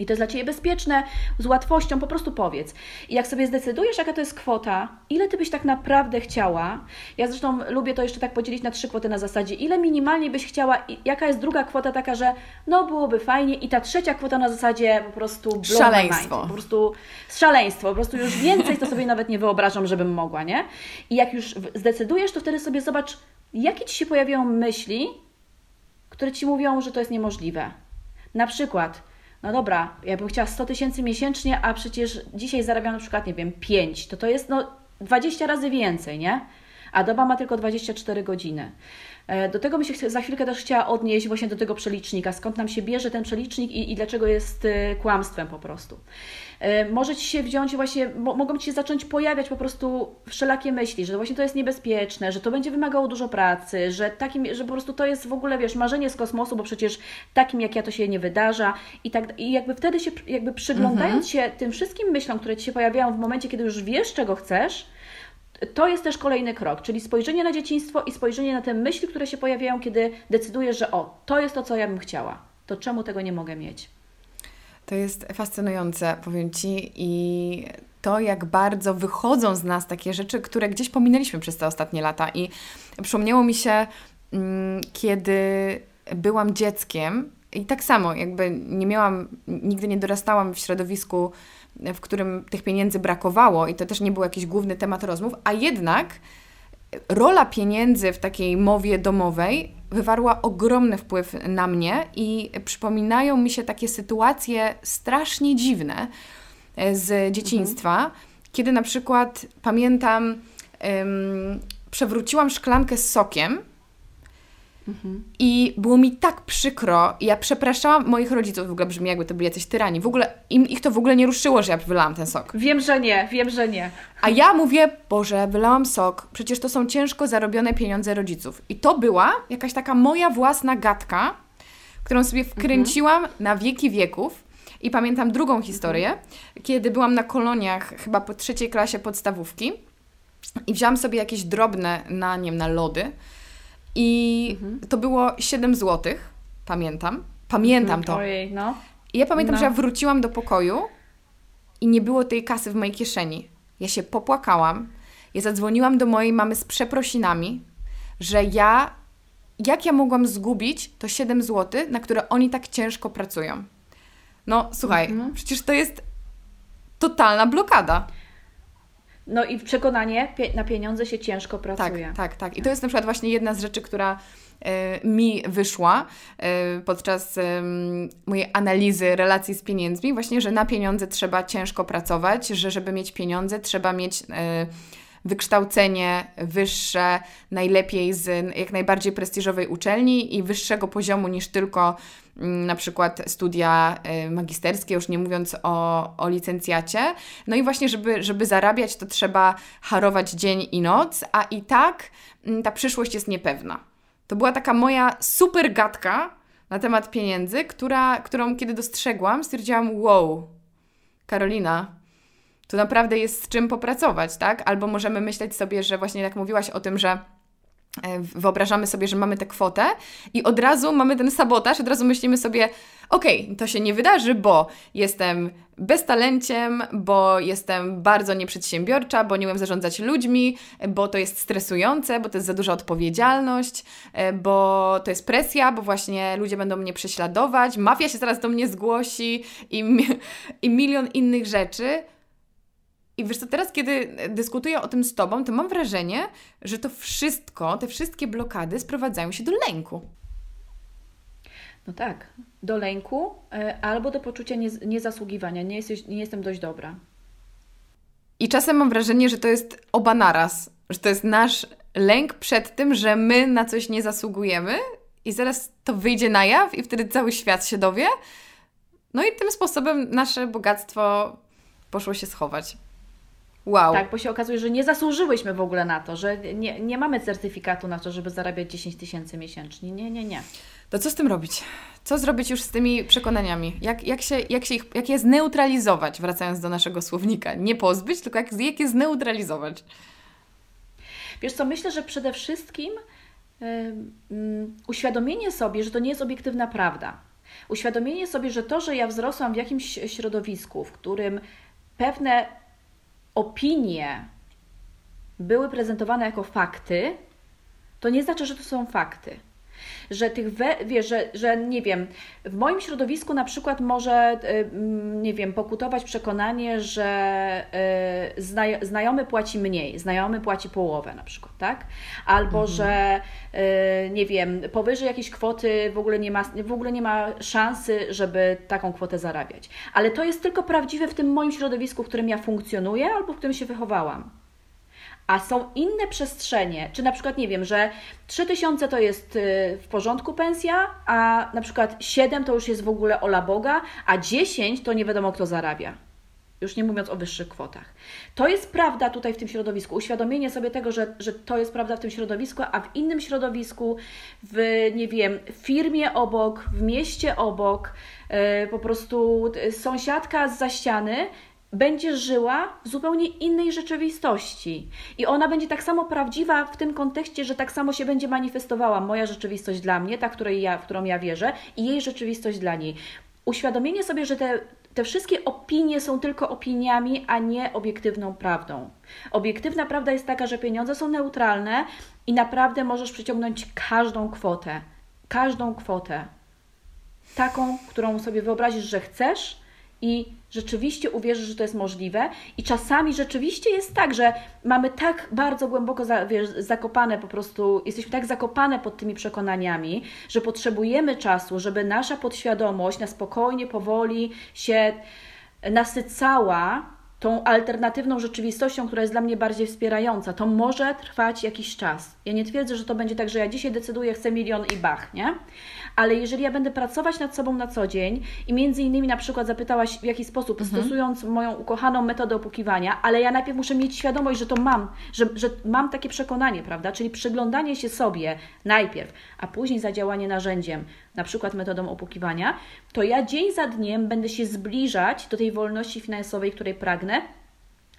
Speaker 2: I to jest dla Ciebie bezpieczne, z łatwością, po prostu powiedz. I jak sobie zdecydujesz, jaka to jest kwota, ile Ty byś tak naprawdę chciała, ja zresztą lubię to jeszcze tak podzielić na trzy kwoty na zasadzie, ile minimalnie byś chciała, jaka jest druga kwota taka, że no byłoby fajnie i ta trzecia kwota na zasadzie po prostu
Speaker 3: szaleństwo.
Speaker 2: Po prostu szaleństwo, po prostu już więcej to sobie nawet nie wyobrażam, żebym mogła, nie? I jak już zdecydujesz, to wtedy sobie zobacz, jakie Ci się pojawiają myśli, które Ci mówią, że to jest niemożliwe. Na przykład, no dobra, ja bym chciała 100 tysięcy miesięcznie, a przecież dzisiaj zarabiam na przykład, nie wiem, 5, to to jest no 20 razy więcej, nie? A doba ma tylko 24 godziny. E, do tego bym się za chwilkę też chciała odnieść właśnie do tego przelicznika, skąd nam się bierze ten przelicznik i, i dlaczego jest e, kłamstwem po prostu. E, może Ci się wziąć właśnie, mogą Ci się zacząć pojawiać po prostu wszelakie myśli, że właśnie to jest niebezpieczne, że to będzie wymagało dużo pracy, że takim, że po prostu to jest w ogóle, wiesz, marzenie z kosmosu, bo przecież takim jak ja to się nie wydarza i tak, i jakby wtedy się, jakby przyglądając mhm. się tym wszystkim myślom, które Ci się pojawiają w momencie, kiedy już wiesz, czego chcesz, to jest też kolejny krok, czyli spojrzenie na dzieciństwo i spojrzenie na te myśli, które się pojawiają, kiedy decydujesz, że o, to jest to, co ja bym chciała. To czemu tego nie mogę mieć?
Speaker 3: To jest fascynujące, powiem Ci, i to, jak bardzo wychodzą z nas takie rzeczy, które gdzieś pominęliśmy przez te ostatnie lata. I przypomniało mi się, mm, kiedy byłam dzieckiem, i tak samo, jakby nie miałam, nigdy nie dorastałam w środowisku, w którym tych pieniędzy brakowało, i to też nie był jakiś główny temat rozmów, a jednak rola pieniędzy w takiej mowie domowej wywarła ogromny wpływ na mnie i przypominają mi się takie sytuacje strasznie dziwne e, z dzieciństwa, mhm. kiedy na przykład pamiętam, ym, przewróciłam szklankę z sokiem i było mi tak przykro. Ja przepraszałam moich rodziców, w ogóle brzmi jakby to byli jacyś tyrani. W ogóle im, ich to w ogóle nie ruszyło, że ja wylałam ten sok.
Speaker 2: Wiem, że nie, wiem, że nie.
Speaker 3: A ja mówię, Boże, wylałam sok, przecież to są ciężko zarobione pieniądze rodziców. I to była jakaś taka moja własna gadka, którą sobie wkręciłam na wieki wieków. I pamiętam drugą historię, kiedy byłam na koloniach, chyba po trzeciej klasie podstawówki i wziąłam sobie jakieś drobne na, nie wiem, na lody i to było 7 zł, pamiętam. Pamiętam to.
Speaker 2: Ojej, no.
Speaker 3: I ja pamiętam,
Speaker 2: No.
Speaker 3: że ja wróciłam do pokoju i nie było tej kasy w mojej kieszeni. Ja się popłakałam. Ja zadzwoniłam do mojej mamy z przeprosinami, że ja, jak ja mogłam zgubić to 7 zł, na które oni tak ciężko pracują. No, słuchaj,
Speaker 2: Mhm.
Speaker 3: przecież to jest totalna blokada.
Speaker 2: No i przekonanie, pie- na pieniądze się ciężko
Speaker 3: Tak,
Speaker 2: pracuje.
Speaker 3: tak, tak. I to jest na przykład właśnie jedna z rzeczy, która e, mi wyszła e, podczas mojej analizy relacji z pieniędzmi, właśnie, że na pieniądze trzeba ciężko pracować, że żeby mieć pieniądze trzeba mieć e, wykształcenie wyższe, najlepiej z jak najbardziej prestiżowej uczelni i wyższego poziomu niż tylko mm, na przykład studia e, magisterskie, już nie mówiąc o, o licencjacie. No i właśnie, żeby, żeby zarabiać, to trzeba harować dzień i noc, a i tak mm, ta przyszłość jest niepewna. To była taka moja super gadka na temat pieniędzy, która, którą kiedy dostrzegłam, stwierdziłam, wow, Karolina, tu naprawdę jest z czym popracować, tak? Albo możemy myśleć sobie, że właśnie jak mówiłaś o tym, że e, wyobrażamy sobie, że mamy tę kwotę i od razu mamy ten sabotaż, od razu myślimy sobie, okej, to się nie wydarzy, bo jestem beztalenciem, bo jestem bardzo nieprzedsiębiorcza, bo nie umiem zarządzać ludźmi, bo to jest stresujące, bo to jest za duża odpowiedzialność, e, bo to jest presja, bo właśnie ludzie będą mnie prześladować, mafia się zaraz do mnie zgłosi i, i milion innych rzeczy. I wiesz co, teraz kiedy dyskutuję o tym z Tobą, to mam wrażenie, że to wszystko, te wszystkie blokady sprowadzają się do lęku.
Speaker 2: No tak, do lęku e, albo do poczucia niez- niezasługiwania. Nie, jesteś, nie jestem dość dobra.
Speaker 3: I czasem mam wrażenie, że to jest oba naraz, że to jest nasz lęk przed tym, że my na coś nie zasługujemy i zaraz to wyjdzie na jaw i wtedy cały świat się dowie. No i tym sposobem nasze bogactwo poszło się schować. Wow.
Speaker 2: Tak, bo się okazuje, że nie zasłużyłyśmy w ogóle na to, że nie, nie mamy certyfikatu na to, żeby zarabiać 10 tysięcy miesięcznie. Nie, nie, nie.
Speaker 3: To co z tym robić? Co zrobić już z tymi przekonaniami? Jak, jak, się, jak, się ich, jak je zneutralizować, wracając do naszego słownika? Nie pozbyć, tylko jak, jak je zneutralizować?
Speaker 2: Wiesz co, myślę, że przede wszystkim y, mm, uświadomienie sobie, że to nie jest obiektywna prawda. Uświadomienie sobie, że to, że ja wzrosłam w jakimś środowisku, w którym pewne opinie były prezentowane jako fakty, to nie znaczy, że to są fakty. Że tych, we, wiesz, że, że nie wiem, w moim środowisku na przykład może, y, mm, nie wiem, pokutować przekonanie, że y, znaj, znajomy płaci mniej, znajomy płaci połowę na przykład, tak? Albo, że y, nie wiem, powyżej jakiejś kwoty w ogóle, nie ma, w ogóle nie ma szansy, żeby taką kwotę zarabiać. Ale to jest tylko prawdziwe w tym moim środowisku, w którym ja funkcjonuję albo w którym się wychowałam. A są inne przestrzenie, czy na przykład nie wiem, że 3000 to jest y, w porządku pensja, a na przykład 7 to już jest w ogóle ola Boga, a 10 to nie wiadomo kto zarabia. Już nie mówiąc o wyższych kwotach. To jest prawda tutaj w tym środowisku. Uświadomienie sobie tego, że, że to jest prawda w tym środowisku, a w innym środowisku, w nie wiem, firmie obok, w mieście obok, y, po prostu y, sąsiadka z za ściany będzie żyła w zupełnie innej rzeczywistości. I ona będzie tak samo prawdziwa w tym kontekście, że tak samo się będzie manifestowała moja rzeczywistość dla mnie, ta, której ja, w którą ja wierzę, i jej rzeczywistość dla niej. Uświadomienie sobie, że te, te wszystkie opinie są tylko opiniami, a nie obiektywną prawdą. Obiektywna prawda jest taka, że pieniądze są neutralne i naprawdę możesz przyciągnąć każdą kwotę. Każdą kwotę. Taką, którą sobie wyobrazisz, że chcesz i rzeczywiście uwierzysz, że to jest możliwe. I czasami rzeczywiście jest tak, że mamy tak bardzo głęboko za, wiesz, zakopane po prostu, jesteśmy tak zakopane pod tymi przekonaniami, że potrzebujemy czasu, żeby nasza podświadomość na spokojnie, powoli się nasycała tą alternatywną rzeczywistością, która jest dla mnie bardziej wspierająca, to może trwać jakiś czas. Ja nie twierdzę, że to będzie tak, że ja dzisiaj decyduję, chcę milion i bach, nie? Ale jeżeli ja będę pracować nad sobą na co dzień i między innymi na przykład zapytałaś w jaki sposób, mhm. stosując moją ukochaną metodę opukiwania, ale ja najpierw muszę mieć świadomość, że to mam, że, że mam takie przekonanie, prawda? Czyli przyglądanie się sobie najpierw, a później zadziałanie narzędziem, na przykład metodą opukiwania, to ja dzień za dniem będę się zbliżać do tej wolności finansowej, której pragnę.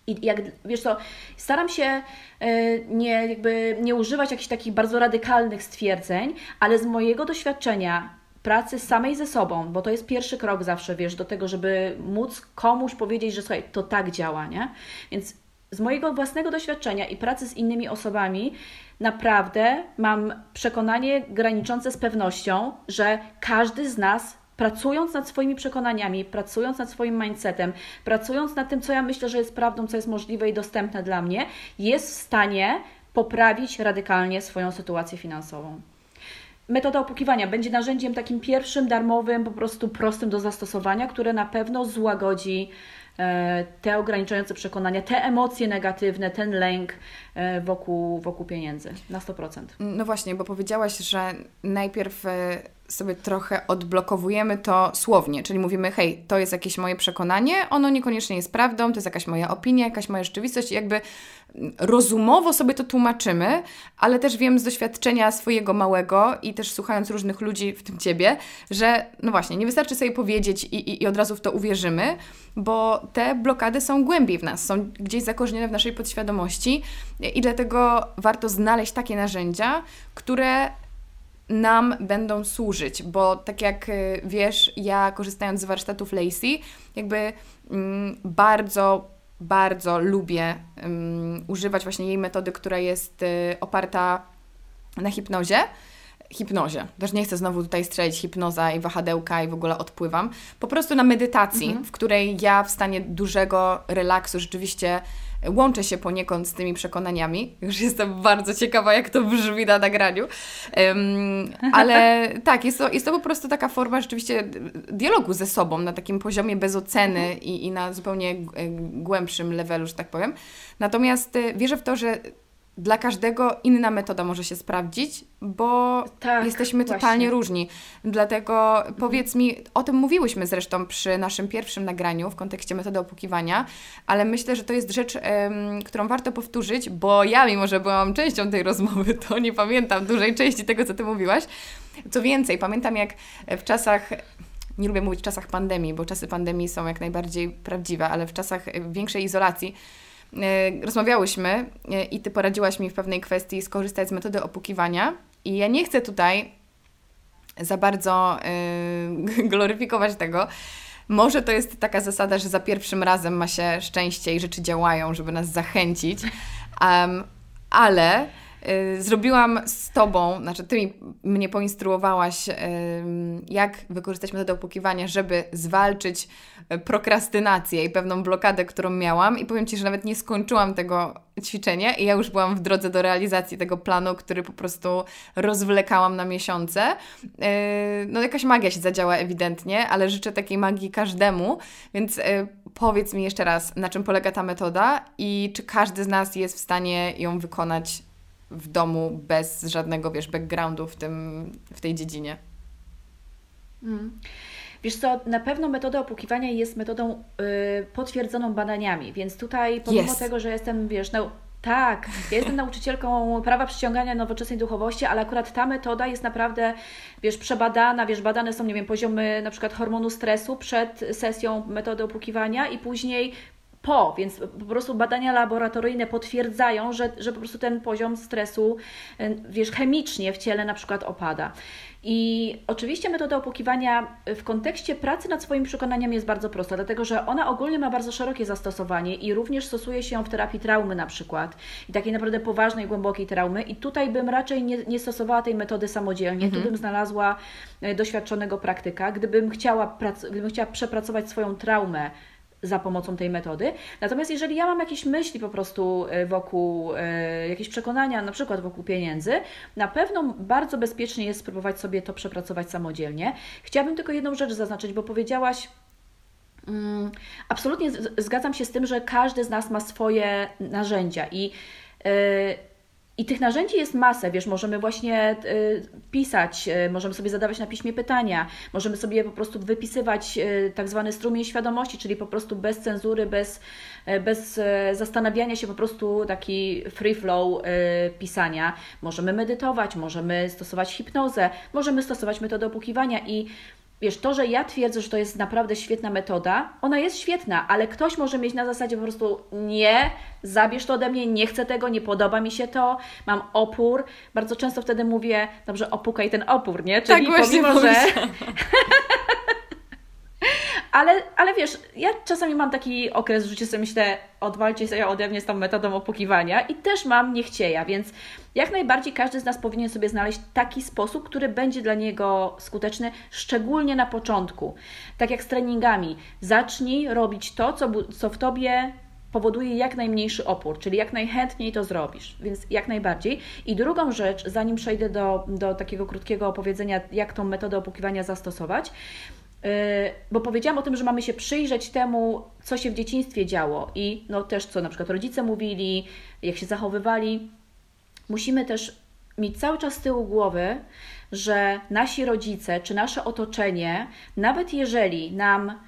Speaker 2: I jak wiesz co, staram się e, nie, jakby nie używać jakichś takich bardzo radykalnych stwierdzeń, ale z mojego doświadczenia pracy samej ze sobą, bo to jest pierwszy krok zawsze, wiesz, do tego, żeby móc komuś powiedzieć, że słuchaj, to tak działa, nie? Więc z mojego własnego doświadczenia i pracy z innymi osobami naprawdę mam przekonanie graniczące z pewnością, że każdy z nas pracując nad swoimi przekonaniami, pracując nad swoim mindsetem, pracując nad tym, co ja myślę, że jest prawdą, co jest możliwe i dostępne dla mnie, jest w stanie poprawić radykalnie swoją sytuację finansową. Metoda opukiwania będzie narzędziem takim pierwszym, darmowym, po prostu prostym do zastosowania, które na pewno złagodzi te ograniczające przekonania, te emocje negatywne, ten lęk e, wokół, wokół pieniędzy na 100%.
Speaker 3: No właśnie, bo powiedziałaś, że najpierw e, sobie trochę odblokowujemy to słownie, czyli mówimy, hej, to jest jakieś moje przekonanie, ono niekoniecznie jest prawdą, to jest jakaś moja opinia, jakaś moja rzeczywistość i jakby rozumowo sobie to tłumaczymy, ale też wiem z doświadczenia swojego małego i też słuchając różnych ludzi, w tym Ciebie, że no właśnie, nie wystarczy sobie powiedzieć i, i, i od razu w to uwierzymy, bo te blokady są głębiej w nas, są gdzieś zakorzenione w naszej podświadomości i dlatego warto znaleźć takie narzędzia, które nam będą służyć, bo tak jak y, wiesz, ja korzystając z warsztatów Lacey, jakby mm, bardzo, bardzo lubię um, używać właśnie jej metody, która jest y, oparta na hipnozie hipnozie. Też nie chcę znowu tutaj strzelić hipnoza i wahadełka i w ogóle odpływam. Po prostu na medytacji, mhm. w której ja w stanie dużego relaksu rzeczywiście łączę się poniekąd z tymi przekonaniami. Już jestem bardzo ciekawa, jak to brzmi na nagraniu. Um, ale tak, jest to, jest to po prostu taka forma rzeczywiście dialogu ze sobą na takim poziomie bez oceny i, i na zupełnie głębszym levelu, że tak powiem. Natomiast e, wierzę w to, że dla każdego inna metoda może się sprawdzić, bo tak, jesteśmy totalnie właśnie. różni. Dlatego mhm. powiedz mi, o tym mówiłyśmy zresztą przy naszym pierwszym nagraniu w kontekście metody opukiwania, ale myślę, że to jest rzecz, um, którą warto powtórzyć, bo ja, mimo że byłam częścią tej rozmowy, to nie pamiętam dużej części tego, co Ty mówiłaś. Co więcej, pamiętam jak w czasach nie lubię mówić w czasach pandemii, bo czasy pandemii są jak najbardziej prawdziwe, ale w czasach większej izolacji rozmawiałyśmy e, i Ty poradziłaś mi w pewnej kwestii skorzystać z metody opukiwania. I ja nie chcę tutaj za bardzo yy, gloryfikować tego. Może to jest taka zasada, że za pierwszym razem ma się szczęście i rzeczy działają, żeby nas zachęcić, um, ale zrobiłam z Tobą, znaczy Ty mi, mnie poinstruowałaś, jak wykorzystać metodę opłukiwania, żeby zwalczyć y, prokrastynację i pewną blokadę, którą miałam. I powiem Ci, że nawet nie skończyłam tego ćwiczenia i ja już byłam w drodze do realizacji tego planu, który po prostu rozwlekałam na miesiące. Y, no jakaś magia się zadziała ewidentnie, ale życzę takiej magii każdemu, więc powiedz mi jeszcze raz, na czym polega ta metoda i czy każdy z nas jest w stanie ją wykonać w domu bez żadnego, wiesz, backgroundu w, tym, w tej dziedzinie.
Speaker 2: Mm. Wiesz co, na pewno metoda opłukiwania jest metodą y, potwierdzoną badaniami, więc tutaj pomimo yes. tego, że jestem, wiesz, no, tak, ja jestem nauczycielką prawa przyciągania nowoczesnej duchowości, ale akurat ta metoda jest naprawdę, wiesz, przebadana, wiesz, badane są, nie wiem, poziomy na przykład hormonu stresu przed sesją metody opłukiwania i później po, więc po prostu badania laboratoryjne potwierdzają, że, że po prostu ten poziom stresu, y, wiesz, chemicznie w ciele na przykład opada. I oczywiście metoda opłukiwania w kontekście pracy nad swoimi przekonaniami jest bardzo prosta, dlatego że ona ogólnie ma bardzo szerokie zastosowanie i również stosuje się ją w terapii traumy na przykład i takiej naprawdę poważnej, głębokiej traumy. I tutaj bym raczej nie, nie stosowała tej metody samodzielnie, mhm. tu bym znalazła y, doświadczonego praktyka. Gdybym chciała, gdybym chciała przepracować swoją traumę za pomocą tej metody. Natomiast jeżeli ja mam jakieś myśli po prostu e, wokół, e, jakieś przekonania, na przykład wokół pieniędzy, na pewno bardzo bezpiecznie jest spróbować sobie to przepracować samodzielnie. Chciałabym tylko jedną rzecz zaznaczyć, bo powiedziałaś, Mm, absolutnie zgadzam się z tym, że każdy z nas ma swoje narzędzia i yy, i tych narzędzi jest masę, wiesz, możemy właśnie y, pisać, y, możemy sobie zadawać na piśmie pytania, możemy sobie po prostu wypisywać y, tak zwany strumień świadomości, czyli po prostu bez cenzury, bez, bez zastanawiania się, po prostu taki free flow pisania. Możemy medytować, możemy stosować hipnozę, możemy stosować metodę opukiwania i Wiesz, to, że ja twierdzę, że to jest naprawdę świetna metoda, ona jest świetna, ale ktoś może mieć na zasadzie po prostu nie, zabierz to ode mnie, nie chcę tego, nie podoba mi się to, mam opór. Bardzo często wtedy mówię, dobrze, opukaj ten opór, nie?
Speaker 3: Czyli tak, pomimo, że...
Speaker 2: Ale, ale wiesz, ja czasami mam taki okres w życiu, sobie myślę, odwalcie sobie ode mnie z tą metodą opukiwania i też mam niechcieja, więc jak najbardziej każdy z nas powinien sobie znaleźć taki sposób, który będzie dla niego skuteczny, szczególnie na początku. Tak jak z treningami. Zacznij robić to, co, co w Tobie powoduje jak najmniejszy opór, czyli jak najchętniej to zrobisz, więc jak najbardziej. I drugą rzecz, zanim przejdę do, do takiego krótkiego opowiedzenia, jak tą metodę opukiwania zastosować, bo powiedziałam o tym, że mamy się przyjrzeć temu, co się w dzieciństwie działo i no też co na przykład rodzice mówili, jak się zachowywali. Musimy też mieć cały czas z tyłu głowy, że nasi rodzice czy nasze otoczenie, nawet jeżeli nam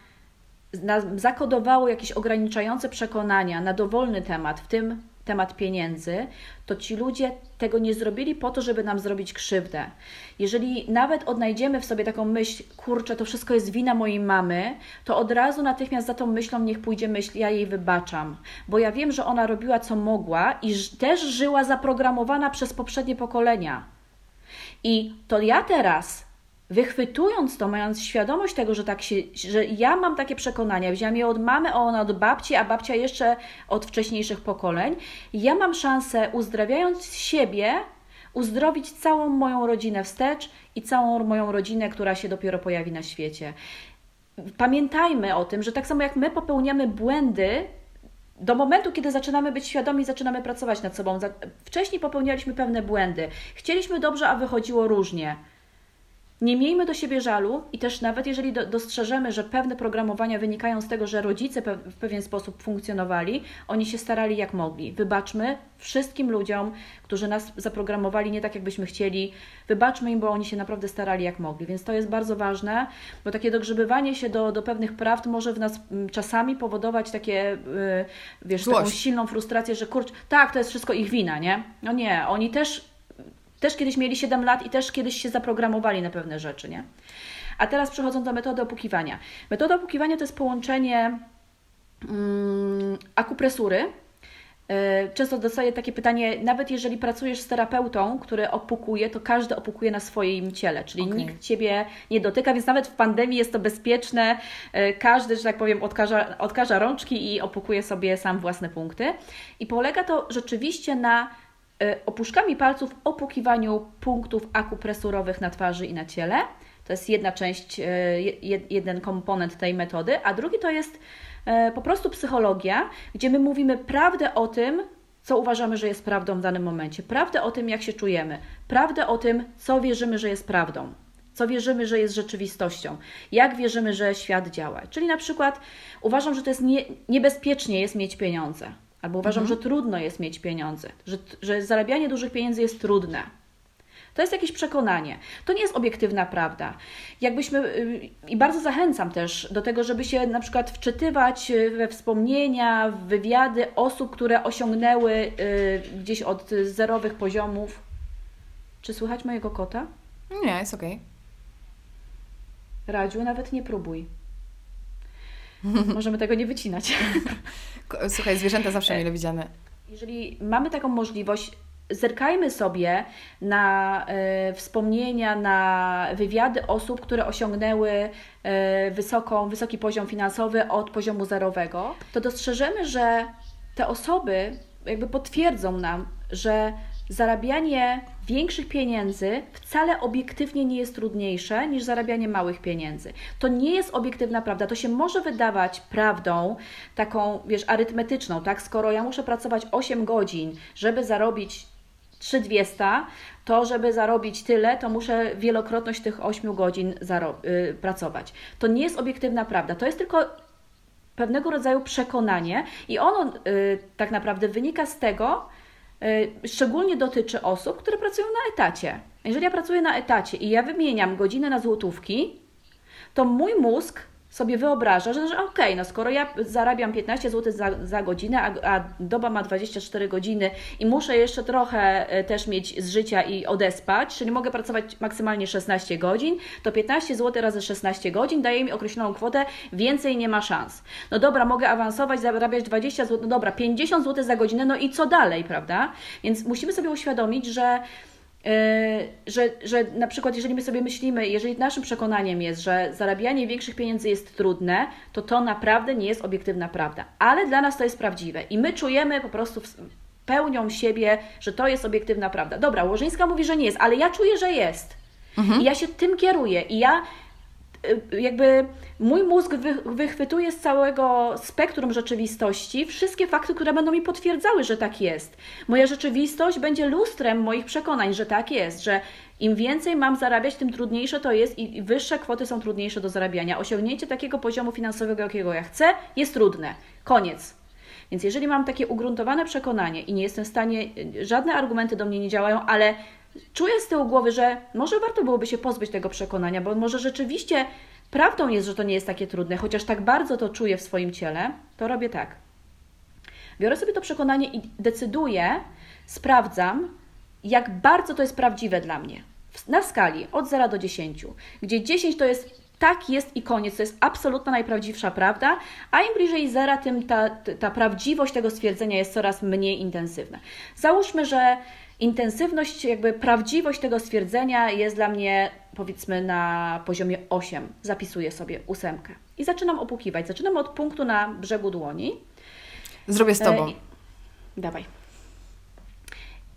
Speaker 2: zakodowało jakieś ograniczające przekonania na dowolny temat, w tym temat pieniędzy, to ci ludzie tego nie zrobili po to, żeby nam zrobić krzywdę. Jeżeli nawet odnajdziemy w sobie taką myśl, kurczę, to wszystko jest wina mojej mamy, to od razu natychmiast za tą myślą niech pójdzie myśl, ja jej wybaczam, bo ja wiem, że ona robiła co mogła i też żyła zaprogramowana przez poprzednie pokolenia. I to ja teraz wychwytując to, mając świadomość tego, że tak się, że ja mam takie przekonania, wziąłem je od mamy, a ona od babci, a babcia jeszcze od wcześniejszych pokoleń, ja mam szansę uzdrawiając siebie, uzdrowić całą moją rodzinę wstecz i całą moją rodzinę, która się dopiero pojawi na świecie. Pamiętajmy o tym, że tak samo jak my popełniamy błędy, do momentu, kiedy zaczynamy być świadomi, zaczynamy pracować nad sobą. Wcześniej popełnialiśmy pewne błędy. Chcieliśmy dobrze, a wychodziło różnie. Nie miejmy do siebie żalu i też nawet jeżeli do, dostrzeżemy, że pewne programowania wynikają z tego, że rodzice pe w pewien sposób funkcjonowali, oni się starali jak mogli. Wybaczmy wszystkim ludziom, którzy nas zaprogramowali nie tak, jakbyśmy chcieli. Wybaczmy im, bo oni się naprawdę starali jak mogli. Więc to jest bardzo ważne, bo takie dogrzebywanie się do, do pewnych prawd może w nas mm, czasami powodować takie, yy, wiesz, Złość. taką silną frustrację, że kurczę, tak, to jest wszystko ich wina, nie? No nie, oni też też kiedyś mieli 7 lat i też kiedyś się zaprogramowali na pewne rzeczy, nie? A teraz przechodząc do metody opukiwania. Metoda opukiwania to jest połączenie mm, akupresury. E, często dostaję takie pytanie, nawet jeżeli pracujesz z terapeutą, który opukuje, to każdy opukuje na swoim ciele, czyli okay. nikt Ciebie nie dotyka, więc nawet w pandemii jest to bezpieczne. E, każdy, że tak powiem, odkaża, odkaża rączki i opukuje sobie sam własne punkty. I polega to rzeczywiście na opuszkami palców opukiwaniu punktów akupresurowych na twarzy i na ciele. To jest jedna część, e, jeden komponent tej metody, a drugi to jest e, po prostu psychologia, gdzie my mówimy prawdę o tym, co uważamy, że jest prawdą w danym momencie, prawdę o tym, jak się czujemy, prawdę o tym, co wierzymy, że jest prawdą, co wierzymy, że jest rzeczywistością, jak wierzymy, że świat działa. Czyli na przykład uważam, że to jest nie, niebezpiecznie jest mieć pieniądze. Albo uważam, mhm. że trudno jest mieć pieniądze, że, że zarabianie dużych pieniędzy jest trudne. To jest jakieś przekonanie. To nie jest obiektywna prawda. Jakbyśmy, y, i bardzo zachęcam też do tego, żeby się na przykład wczytywać we wspomnienia, w wywiady osób, które osiągnęły y, gdzieś od zerowych poziomów. Czy słychać mojego kota?
Speaker 3: Nie, jest okej.
Speaker 2: Okay. Radziu, nawet nie próbuj. Możemy tego nie wycinać.
Speaker 3: Słuchaj, zwierzęta zawsze mile widziane.
Speaker 2: Jeżeli mamy taką możliwość, zerkajmy sobie na e, wspomnienia, na wywiady osób, które osiągnęły e, wysoką, wysoki poziom finansowy od poziomu zerowego, to dostrzeżemy, że te osoby jakby potwierdzą nam, że zarabianie większych pieniędzy wcale obiektywnie nie jest trudniejsze niż zarabianie małych pieniędzy. To nie jest obiektywna prawda. To się może wydawać prawdą taką, wiesz, arytmetyczną, tak? Skoro ja muszę pracować 8 godzin, żeby zarobić 3200, to żeby zarobić tyle, to muszę wielokrotność tych 8 godzin y, pracować. To nie jest obiektywna prawda. To jest tylko pewnego rodzaju przekonanie i ono y, tak naprawdę wynika z tego, szczególnie dotyczy osób, które pracują na etacie. Jeżeli ja pracuję na etacie i ja wymieniam godzinę na złotówki, to mój mózg sobie wyobraża, że, że okej, okay, no skoro ja zarabiam 15 zł za, za godzinę, a, a, doba ma 24 godziny i muszę jeszcze trochę e, też mieć z życia i odespać, czyli mogę pracować maksymalnie 16 godzin, to 15 zł razy 16 godzin daje mi określoną kwotę, więcej nie ma szans. No dobra, mogę awansować, zarabiać 20 zł, no dobra, 50 zł za godzinę, no i co dalej, prawda? Więc musimy sobie uświadomić, że że, że na przykład, jeżeli my sobie myślimy, jeżeli naszym przekonaniem jest, że zarabianie większych pieniędzy jest trudne, to to naprawdę nie jest obiektywna prawda. Ale dla nas to jest prawdziwe i my czujemy po prostu pełnią siebie, że to jest obiektywna prawda. Dobra, Łożyńska mówi, że nie jest, ale ja czuję, że jest. Mhm. I ja się tym kieruję i ja jakby mój mózg wy, wychwytuje z całego spektrum rzeczywistości wszystkie fakty, które będą mi potwierdzały, że tak jest. Moja rzeczywistość będzie lustrem moich przekonań, że tak jest, że im więcej mam zarabiać, tym trudniejsze to jest i wyższe kwoty są trudniejsze do zarabiania. Osiągnięcie takiego poziomu finansowego, jakiego ja chcę, jest trudne. Koniec. Więc jeżeli mam takie ugruntowane przekonanie i nie jestem w stanie, y, żadne argumenty do mnie nie działają, ale czuję z tyłu głowy, że może warto byłoby się pozbyć tego przekonania, bo może rzeczywiście prawdą jest, że to nie jest takie trudne, chociaż tak bardzo to czuję w swoim ciele, to robię tak. Biorę sobie to przekonanie i decyduję, sprawdzam, jak bardzo to jest prawdziwe dla mnie. Na skali od 0 do 10, gdzie 10 to jest tak jest i koniec, to jest absolutna najprawdziwsza prawda, a im bliżej zera, tym ta, ta prawdziwość tego stwierdzenia jest coraz mniej intensywna. Załóżmy, że intensywność, jakby prawdziwość tego stwierdzenia jest dla mnie powiedzmy na poziomie 8. Zapisuję sobie ósemkę i zaczynam opukiwać. Zaczynam od punktu na brzegu dłoni.
Speaker 3: Zrobię z Tobą. E,
Speaker 2: dawaj.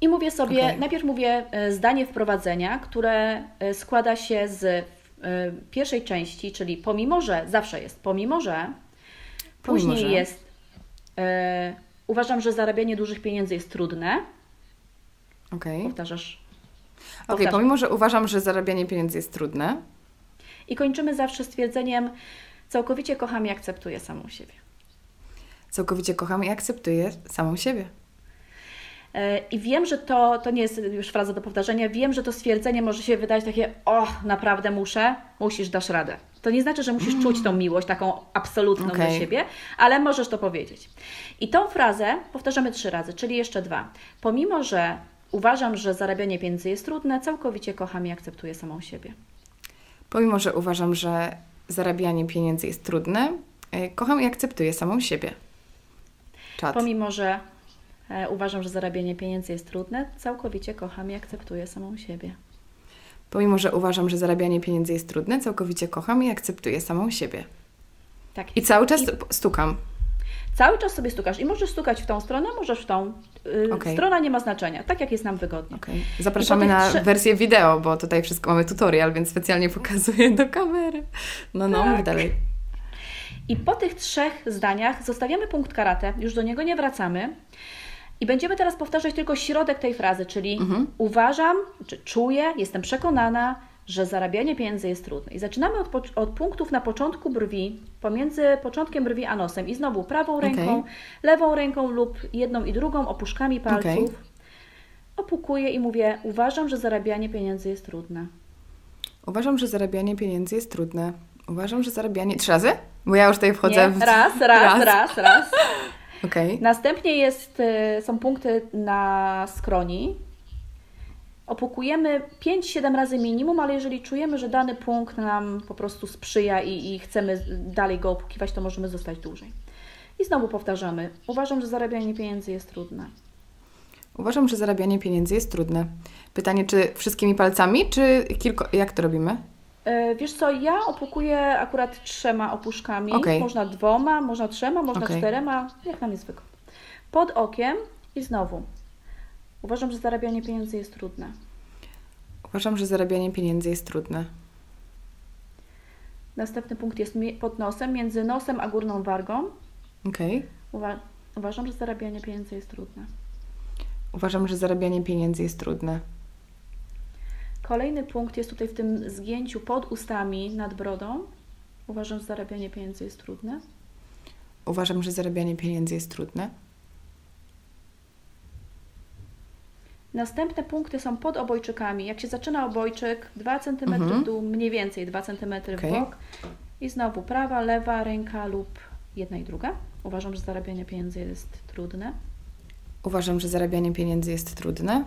Speaker 2: I mówię sobie, okay. najpierw mówię e, zdanie wprowadzenia, które e, składa się z pierwszej części, czyli pomimo, że, zawsze jest pomimo, że, pomimo, później że. jest uważam, że zarabianie dużych pieniędzy jest trudne,
Speaker 3: Okay.
Speaker 2: Powtarzasz.
Speaker 3: Okej, okay, pomimo, że uważam, że zarabianie pieniędzy jest trudne.
Speaker 2: I kończymy zawsze stwierdzeniem: całkowicie kocham i akceptuję samą siebie.
Speaker 3: Całkowicie kocham i akceptuję samą siebie.
Speaker 2: E, I wiem, że to, to nie jest już fraza do powtarzania, wiem, że to stwierdzenie może się wydać takie, o, naprawdę muszę, musisz, dasz radę. To nie znaczy, że musisz mm. czuć tą miłość, taką absolutną okay. do siebie, ale możesz to powiedzieć. I tą frazę powtarzamy trzy razy, czyli jeszcze dwa. Pomimo, że Uważam, że zarabianie pieniędzy jest trudne, całkowicie kocham i akceptuję samą siebie.
Speaker 3: Pomimo, że uważam, że zarabianie pieniędzy jest trudne, e, kocham i akceptuję samą siebie.
Speaker 2: Czad. Pomimo, że e, uważam, że zarabianie pieniędzy jest trudne, całkowicie kocham i akceptuję samą siebie.
Speaker 3: Pomimo, że uważam, że zarabianie pieniędzy jest trudne, całkowicie kocham i akceptuję samą siebie.
Speaker 2: Tak.
Speaker 3: I cały czas I... stukam.
Speaker 2: Cały czas sobie stukasz i możesz stukać w tą stronę, możesz w tą. Yy, okay. Strona nie ma znaczenia, tak jak jest nam wygodnie.
Speaker 3: Okay. Zapraszamy na trze... wersję wideo, bo tutaj wszystko mamy tutorial, więc specjalnie pokazuję do kamery. No, no, tak. dalej.
Speaker 2: I po tych trzech zdaniach zostawiamy punkt karate, już do niego nie wracamy. I będziemy teraz powtarzać tylko środek tej frazy, czyli mhm. uważam, czy czuję, jestem przekonana, że zarabianie pieniędzy jest trudne. I zaczynamy od, od, punktów na początku brwi, pomiędzy początkiem brwi a nosem. I znowu prawą ręką, okay. lewą ręką lub jedną i drugą opuszkami palców. Okay. Opukuję i mówię: Uważam, że zarabianie pieniędzy jest trudne.
Speaker 3: Uważam, że zarabianie pieniędzy jest trudne. Uważam, że zarabianie. Trzy razy? Bo ja już tutaj wchodzę
Speaker 2: Nie, w. Raz, raz, raz, raz. raz.
Speaker 3: Okay.
Speaker 2: Następnie jest, y, są punkty na skroni, opukujemy 5-7 razy minimum, ale jeżeli czujemy, że dany punkt nam po prostu sprzyja i, i chcemy dalej go opukiwać, to możemy zostać dłużej. I znowu powtarzamy. Uważam, że zarabianie pieniędzy jest trudne.
Speaker 3: Uważam, że zarabianie pieniędzy jest trudne. Pytanie, czy wszystkimi palcami, czy kilko... jak to robimy?
Speaker 2: E, wiesz co, ja opukuję akurat trzema opuszkami. Okay. Można dwoma, można trzema, można okay. czterema, jak nam jest wygodnie. Pod okiem i znowu Uważam, że zarabianie pieniędzy jest trudne.
Speaker 3: Uważam, że zarabianie pieniędzy jest trudne.
Speaker 2: Następny punkt jest pod nosem, między nosem a górną wargą.
Speaker 3: Okej. Okay.
Speaker 2: Uwa uważam, że zarabianie pieniędzy jest trudne.
Speaker 3: Uważam, że zarabianie pieniędzy jest trudne.
Speaker 2: Kolejny punkt jest tutaj w tym zgięciu pod ustami nad brodą. Uważam, że zarabianie pieniędzy jest trudne.
Speaker 3: Uważam, że zarabianie pieniędzy jest trudne.
Speaker 2: Następne punkty są pod obojczykami. Jak się zaczyna obojczyk, 2 cm
Speaker 3: Mhm.
Speaker 2: w dół, mniej więcej 2 cm
Speaker 3: Okej.
Speaker 2: w bok. I znowu prawa, lewa ręka lub jedna i druga. Uważam, że zarabianie pieniędzy jest trudne.
Speaker 3: Uważam, że zarabianie pieniędzy jest trudne.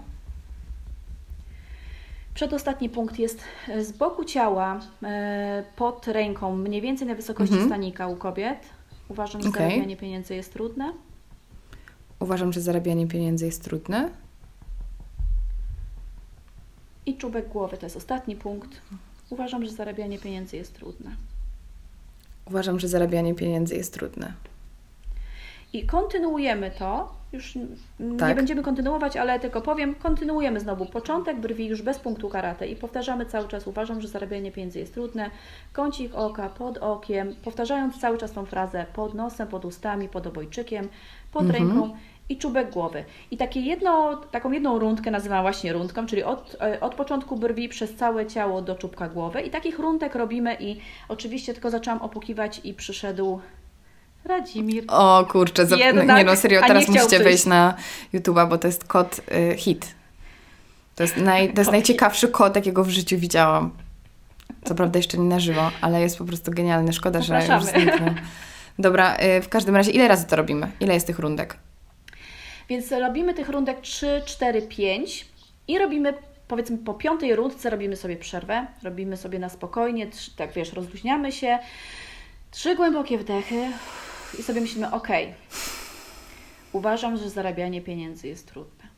Speaker 2: Przedostatni punkt jest z boku ciała, e, pod ręką, mniej więcej na wysokości
Speaker 3: Mhm.
Speaker 2: stanika u kobiet. Uważam, że
Speaker 3: Okej.
Speaker 2: zarabianie pieniędzy jest trudne.
Speaker 3: Uważam, że zarabianie pieniędzy jest trudne.
Speaker 2: I czubek głowy to jest ostatni punkt. Uważam, że zarabianie pieniędzy jest trudne.
Speaker 3: Uważam, że zarabianie pieniędzy jest trudne.
Speaker 2: I kontynuujemy to. Już n- nie
Speaker 3: Tak.
Speaker 2: będziemy kontynuować, ale tylko powiem, kontynuujemy znowu początek brwi już bez punktu karate i powtarzamy cały czas. Uważam, że zarabianie pieniędzy jest trudne. Kącik oka pod okiem, powtarzając cały czas tą frazę pod nosem, pod ustami, pod obojczykiem, pod
Speaker 3: Mhm.
Speaker 2: ręką i czubek głowy. I takie jedno, taką jedną rundkę nazywam właśnie rundką, czyli od, e, od początku brwi przez całe ciało do czubka głowy. I takich rundek robimy i oczywiście tylko zaczęłam opokiwać i przyszedł Radzimir.
Speaker 3: O kurczę, zap...
Speaker 2: Jednak,
Speaker 3: nie no serio, teraz musicie
Speaker 2: przyjść.
Speaker 3: wejść na YouTube'a, bo to jest kod y, hit. To jest, naj... to jest najciekawszy kod, jakiego w życiu widziałam. Co prawda jeszcze nie na żywo, ale jest po prostu genialny. Szkoda, że już zniknął. Dobra, y, w każdym razie ile razy to robimy? Ile jest tych rundek?
Speaker 2: Więc robimy tych rundek 3, 4, 5 i robimy powiedzmy po piątej rundce robimy sobie przerwę, robimy sobie na spokojnie, tak wiesz, rozluźniamy się, trzy głębokie wdechy i sobie myślimy, ok, uważam, że zarabianie pieniędzy jest trudne.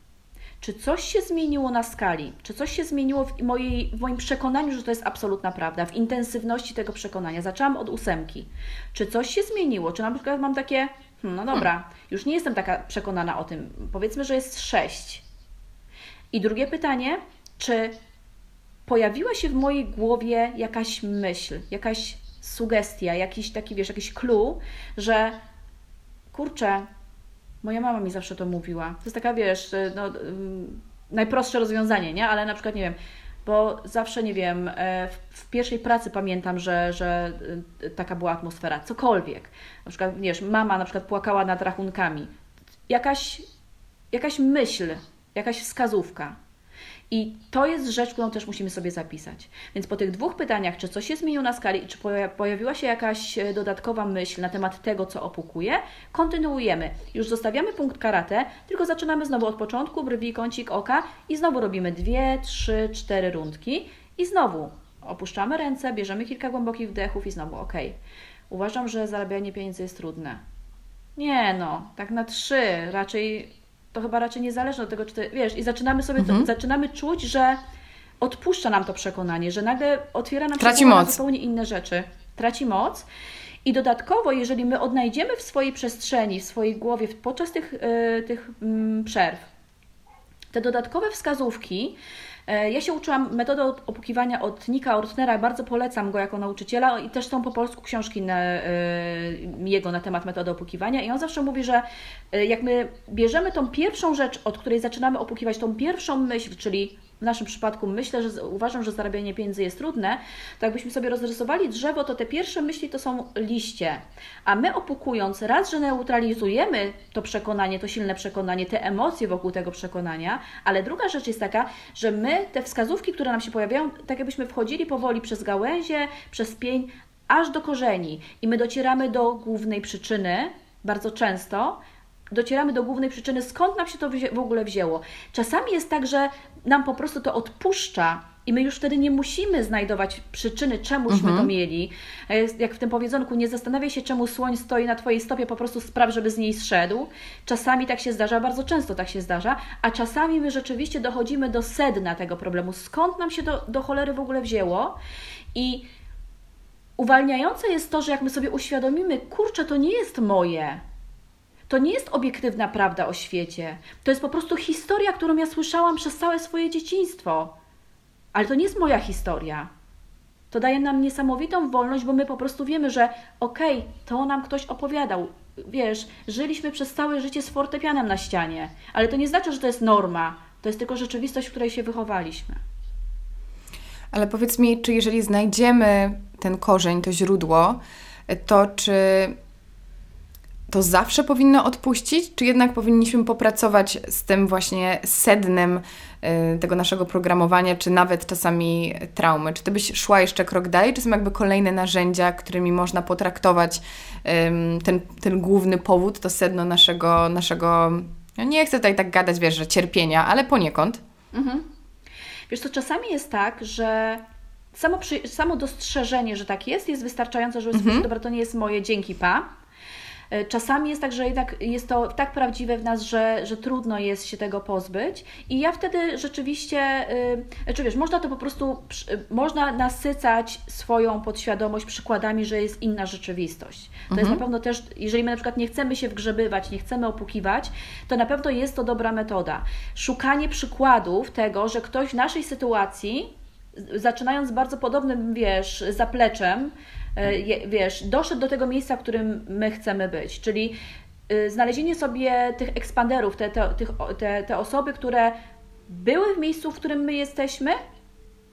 Speaker 2: Czy coś się zmieniło na skali? Czy coś się zmieniło w, mojej, w moim przekonaniu, że to jest absolutna prawda, w intensywności tego przekonania? Zaczęłam od ósemki. Czy coś się zmieniło? Czy na przykład mam takie, no dobra, już nie jestem taka przekonana o tym. Powiedzmy, że jest sześć. I drugie pytanie, czy pojawiła się w mojej głowie jakaś myśl, jakaś sugestia, jakiś taki, wiesz, jakiś clue, że kurczę, moja mama mi zawsze to mówiła. To jest taka, wiesz, no, ym, najprostsze rozwiązanie, nie? Ale na przykład, nie wiem, bo zawsze, nie wiem, e, w, pierwszej pracy pamiętam, że, że y, taka była atmosfera, cokolwiek. Na przykład, wiesz, mama na przykład płakała nad rachunkami. Jakaś, jakaś myśl, jakaś wskazówka. I to jest rzecz, którą też musimy sobie zapisać. Więc po tych dwóch pytaniach, czy coś się zmieniło na skali czy poja- pojawiła się jakaś e, dodatkowa myśl na temat tego, co opukuje, kontynuujemy. Już zostawiamy punkt karate, tylko zaczynamy znowu od początku, brwi, kącik oka i znowu robimy dwie, trzy, cztery rundki i znowu opuszczamy ręce, bierzemy kilka głębokich wdechów i znowu ok. Uważam, że zarabianie pieniędzy jest trudne. Nie no, tak na trzy, raczej to chyba raczej nie zależy od tego, czy ty, wiesz, i zaczynamy sobie, to, zaczynamy czuć, że odpuszcza nam to przekonanie, że nagle otwiera nam się
Speaker 3: Traci
Speaker 2: na
Speaker 3: moc.
Speaker 2: zupełnie inne rzeczy. Traci moc. I dodatkowo, jeżeli my odnajdziemy w swojej przestrzeni, w swojej głowie podczas tych, y, tych mm, przerw te dodatkowe wskazówki, ja się uczyłam metody od- opukiwania od Nika Ortnera, bardzo polecam go jako nauczyciela i też są po polsku książki na, e, jego na temat metody opukiwania i on zawsze mówi, że e, jak my bierzemy tą pierwszą rzecz, od której zaczynamy opukiwać, tą pierwszą myśl, czyli w naszym przypadku myślę, że uważam, że zarabianie pieniędzy jest trudne, to jakbyśmy sobie rozrysowali drzewo, to te pierwsze myśli to są liście, a my opukując raz, że neutralizujemy to przekonanie, to silne przekonanie, te emocje wokół tego przekonania, ale druga rzecz jest taka, że my te wskazówki, które nam się pojawiają, tak jakbyśmy wchodzili powoli przez gałęzie, przez pień, aż do korzeni. I my docieramy do głównej przyczyny, bardzo często, docieramy do głównej przyczyny, skąd nam się to w ogóle wzięło. Czasami jest tak, że nam po prostu to odpuszcza i my już wtedy nie musimy znajdować przyczyny, czemuśmy to mieli. Jest- Jak w tym powiedzonku, nie zastanawiaj się, czemu słoń stoi na Twojej stopie, po prostu spraw, żeby z niej zszedł. Czasami tak się zdarza, bardzo często tak się zdarza, a czasami my rzeczywiście dochodzimy do sedna tego problemu. Skąd nam się do, do cholery w ogóle wzięło? I uwalniające jest to, że jak my sobie uświadomimy, kurczę, to nie jest moje. To nie jest obiektywna prawda o świecie. To jest po prostu historia, którą ja słyszałam przez całe swoje dzieciństwo. Ale to nie jest moja historia. To daje nam niesamowitą wolność, bo my po prostu wiemy, że okej, to nam ktoś opowiadał. Wiesz, żyliśmy przez całe życie z fortepianem na ścianie, ale to nie znaczy, że to jest norma. To jest tylko rzeczywistość, w której się wychowaliśmy.
Speaker 3: Ale powiedz mi, czy jeżeli znajdziemy ten korzeń, to źródło, to czy to zawsze powinno odpuścić, czy jednak powinniśmy popracować z tym właśnie sednem y, tego naszego programowania, czy nawet czasami traumy? Czy ty byś szła jeszcze krok dalej, czy są jakby kolejne narzędzia, którymi można potraktować ten, ten główny powód, to sedno naszego, naszego ja nie chcę tutaj tak gadać, wiesz, że cierpienia, ale poniekąd. Mhm.
Speaker 2: Wiesz co, czasami jest tak, że samo, przy, samo dostrzeżenie, że tak jest, jest wystarczające, żeby mhm. stwierdzić, dobra, to nie jest moje, dzięki pa. E, czasami jest tak, że jednak jest to tak prawdziwe w nas, że, że trudno jest się tego pozbyć i ja wtedy rzeczywiście, yy, czy wiesz, można to po prostu, można nasycać swoją podświadomość przykładami, że jest inna rzeczywistość. To mhm. jest na pewno też, jeżeli my na przykład nie chcemy się wgrzebywać, nie chcemy opukiwać, to na pewno jest to dobra metoda. Szukanie przykładów tego, że ktoś w naszej sytuacji zaczynając z bardzo podobnym, wiesz, zapleczem, E, wiesz, doszedł do tego miejsca, w którym my chcemy być, czyli y, znalezienie sobie tych ekspanderów, te, te, te, te osoby, które były w miejscu, w którym my jesteśmy,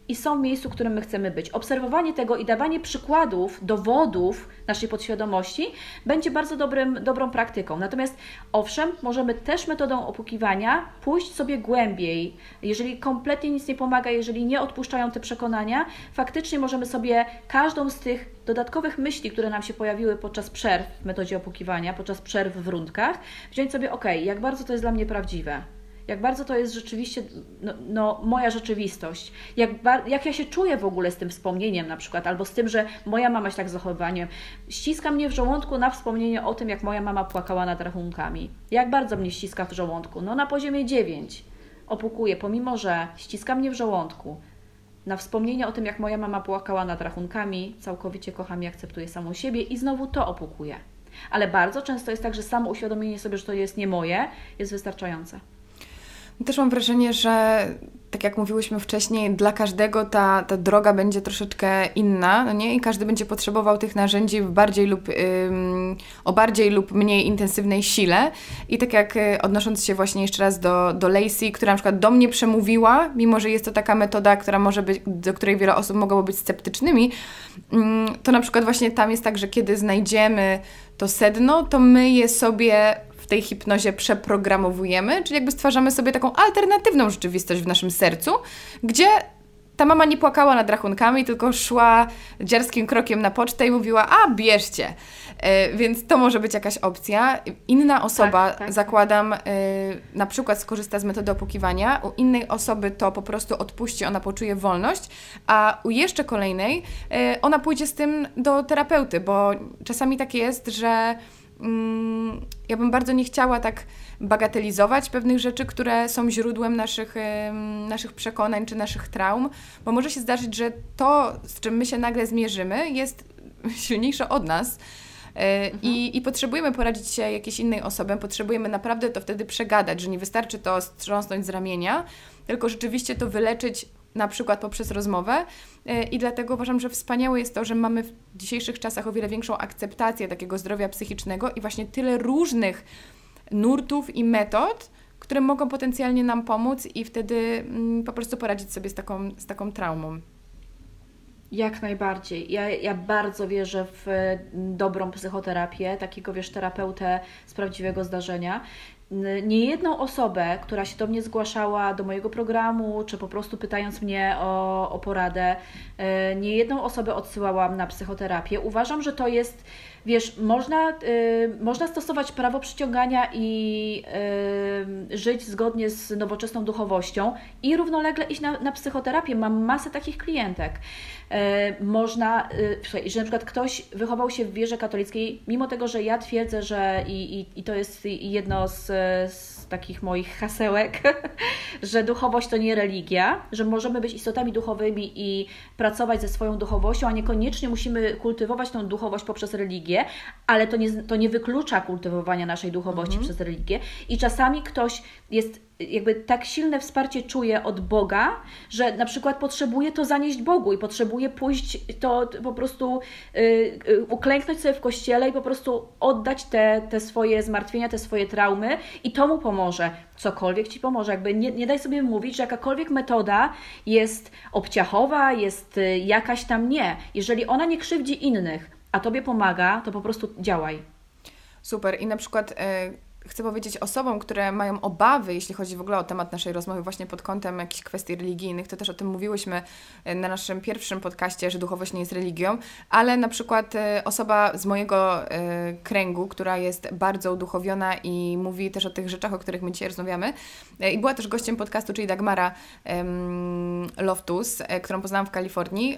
Speaker 2: i są w miejscu, w którym my chcemy być. Obserwowanie tego i dawanie przykładów, dowodów naszej podświadomości będzie bardzo dobrym, dobrą praktyką. Natomiast owszem, możemy też metodą opukiwania pójść sobie głębiej. Jeżeli kompletnie nic nie pomaga, jeżeli nie odpuszczają te przekonania, faktycznie możemy sobie każdą z tych dodatkowych myśli, które nam się pojawiły podczas przerw w metodzie opukiwania, podczas przerw w rundkach, wziąć sobie, ok, jak bardzo to jest dla mnie prawdziwe jak bardzo to jest rzeczywiście no, no moja rzeczywistość, jak, jak ja się czuję w ogóle z tym wspomnieniem na przykład, albo z tym, że moja mama się tak zachowaniem. Ściska mnie w żołądku na wspomnienie o tym, jak moja mama płakała nad rachunkami. Jak bardzo mnie ściska w żołądku? No na poziomie 9 opukuje, pomimo że ściska mnie w żołądku. Na wspomnienie o tym, jak moja mama płakała nad rachunkami, całkowicie kocham i akceptuję samą siebie i znowu to opukuje. Ale bardzo często jest tak, że samo uświadomienie sobie, że to jest nie moje, jest wystarczające.
Speaker 3: Też mam wrażenie, że tak jak mówiłyśmy wcześniej, dla każdego ta, ta droga będzie troszeczkę inna, no nie? I każdy będzie potrzebował tych narzędzi w bardziej lub, o bardziej lub mniej intensywnej sile. I tak jak y, odnosząc się właśnie jeszcze raz do, do Lacey, która na przykład do mnie przemówiła, mimo że jest to taka metoda, która może być, do której wiele osób mogło być sceptycznymi, ym, to na przykład właśnie tam jest tak, że kiedy znajdziemy to sedno, to my je sobie tej hipnozie przeprogramowujemy, czyli jakby stwarzamy sobie taką alternatywną rzeczywistość w naszym sercu, gdzie ta mama nie płakała nad rachunkami, tylko szła dziarskim krokiem na pocztę i mówiła, a bierzcie. E, więc to może być jakaś opcja. Inna osoba, tak, tak. zakładam, e, na przykład skorzysta z metody opukiwania, u innej osoby to po prostu odpuści, ona poczuje wolność, a u jeszcze kolejnej e, ona pójdzie z tym do terapeuty, bo czasami tak jest, że ja bym bardzo nie chciała tak bagatelizować pewnych rzeczy, które są źródłem naszych, naszych przekonań czy naszych traum, bo może się zdarzyć, że to, z czym my się nagle zmierzymy, jest silniejsze od nas. E, mhm. I, I potrzebujemy poradzić się jakiejś innej osobie, potrzebujemy naprawdę to wtedy przegadać, że nie wystarczy to strząsnąć z ramienia, tylko rzeczywiście to wyleczyć na przykład poprzez rozmowę. E, I dlatego uważam, że wspaniałe jest to, że mamy w dzisiejszych czasach o wiele większą akceptację takiego zdrowia psychicznego i właśnie tyle różnych nurtów i metod, które mogą potencjalnie nam pomóc i wtedy mm, po prostu poradzić sobie z taką, z taką traumą.
Speaker 2: Jak najbardziej. Ja, ja bardzo wierzę w dobrą psychoterapię, takiego wiesz, terapeutę z prawdziwego zdarzenia niejedną osobę, która się do mnie zgłaszała do mojego programu, czy po prostu pytając mnie o, o poradę, e, niejedną osobę odsyłałam na psychoterapię. Uważam, że to jest, wiesz, można, y, można stosować prawo przyciągania i y, żyć zgodnie z nowoczesną duchowością i równolegle iść na, na psychoterapię. Mam masę takich klientek. Y, można, y, że na przykład ktoś wychował się w wierze katolickiej, mimo tego, że ja twierdzę, że i, i, i to jest jedno z, z takich moich hasełek, że duchowość to nie religia, że możemy być istotami duchowymi i pracować ze swoją duchowością, a niekoniecznie musimy kultywować tą duchowość poprzez religię, ale to nie, to nie wyklucza kultywowania naszej duchowości mhm. przez religię. I czasami ktoś jest jakby tak silne wsparcie czuje od Boga, że na przykład potrzebuje to zanieść Bogu i potrzebuje pójść to po prostu yy, yy, uklęknąć sobie w kościele i po prostu oddać te, te swoje zmartwienia, te swoje traumy i to mu pomoże. Cokolwiek ci pomoże. Jakby nie, nie daj sobie mówić, że jakakolwiek metoda jest obciachowa, jest y, jakaś tam nie. Jeżeli ona nie krzywdzi innych, a tobie pomaga, to po prostu działaj.
Speaker 3: Super. I na przykład chcę powiedzieć osobom, które mają obawy, jeśli chodzi w ogóle o temat naszej rozmowy, właśnie pod kątem jakichś kwestii religijnych, to też o tym mówiłyśmy e, na naszym pierwszym podcaście, że duchowość nie jest religią, ale na przykład e, osoba z mojego e, kręgu, która jest bardzo uduchowiona i mówi też o tych rzeczach, o których my dzisiaj rozmawiamy, i była też gościem podcastu, czyli Dagmara Loftus, którą poznałam w Kalifornii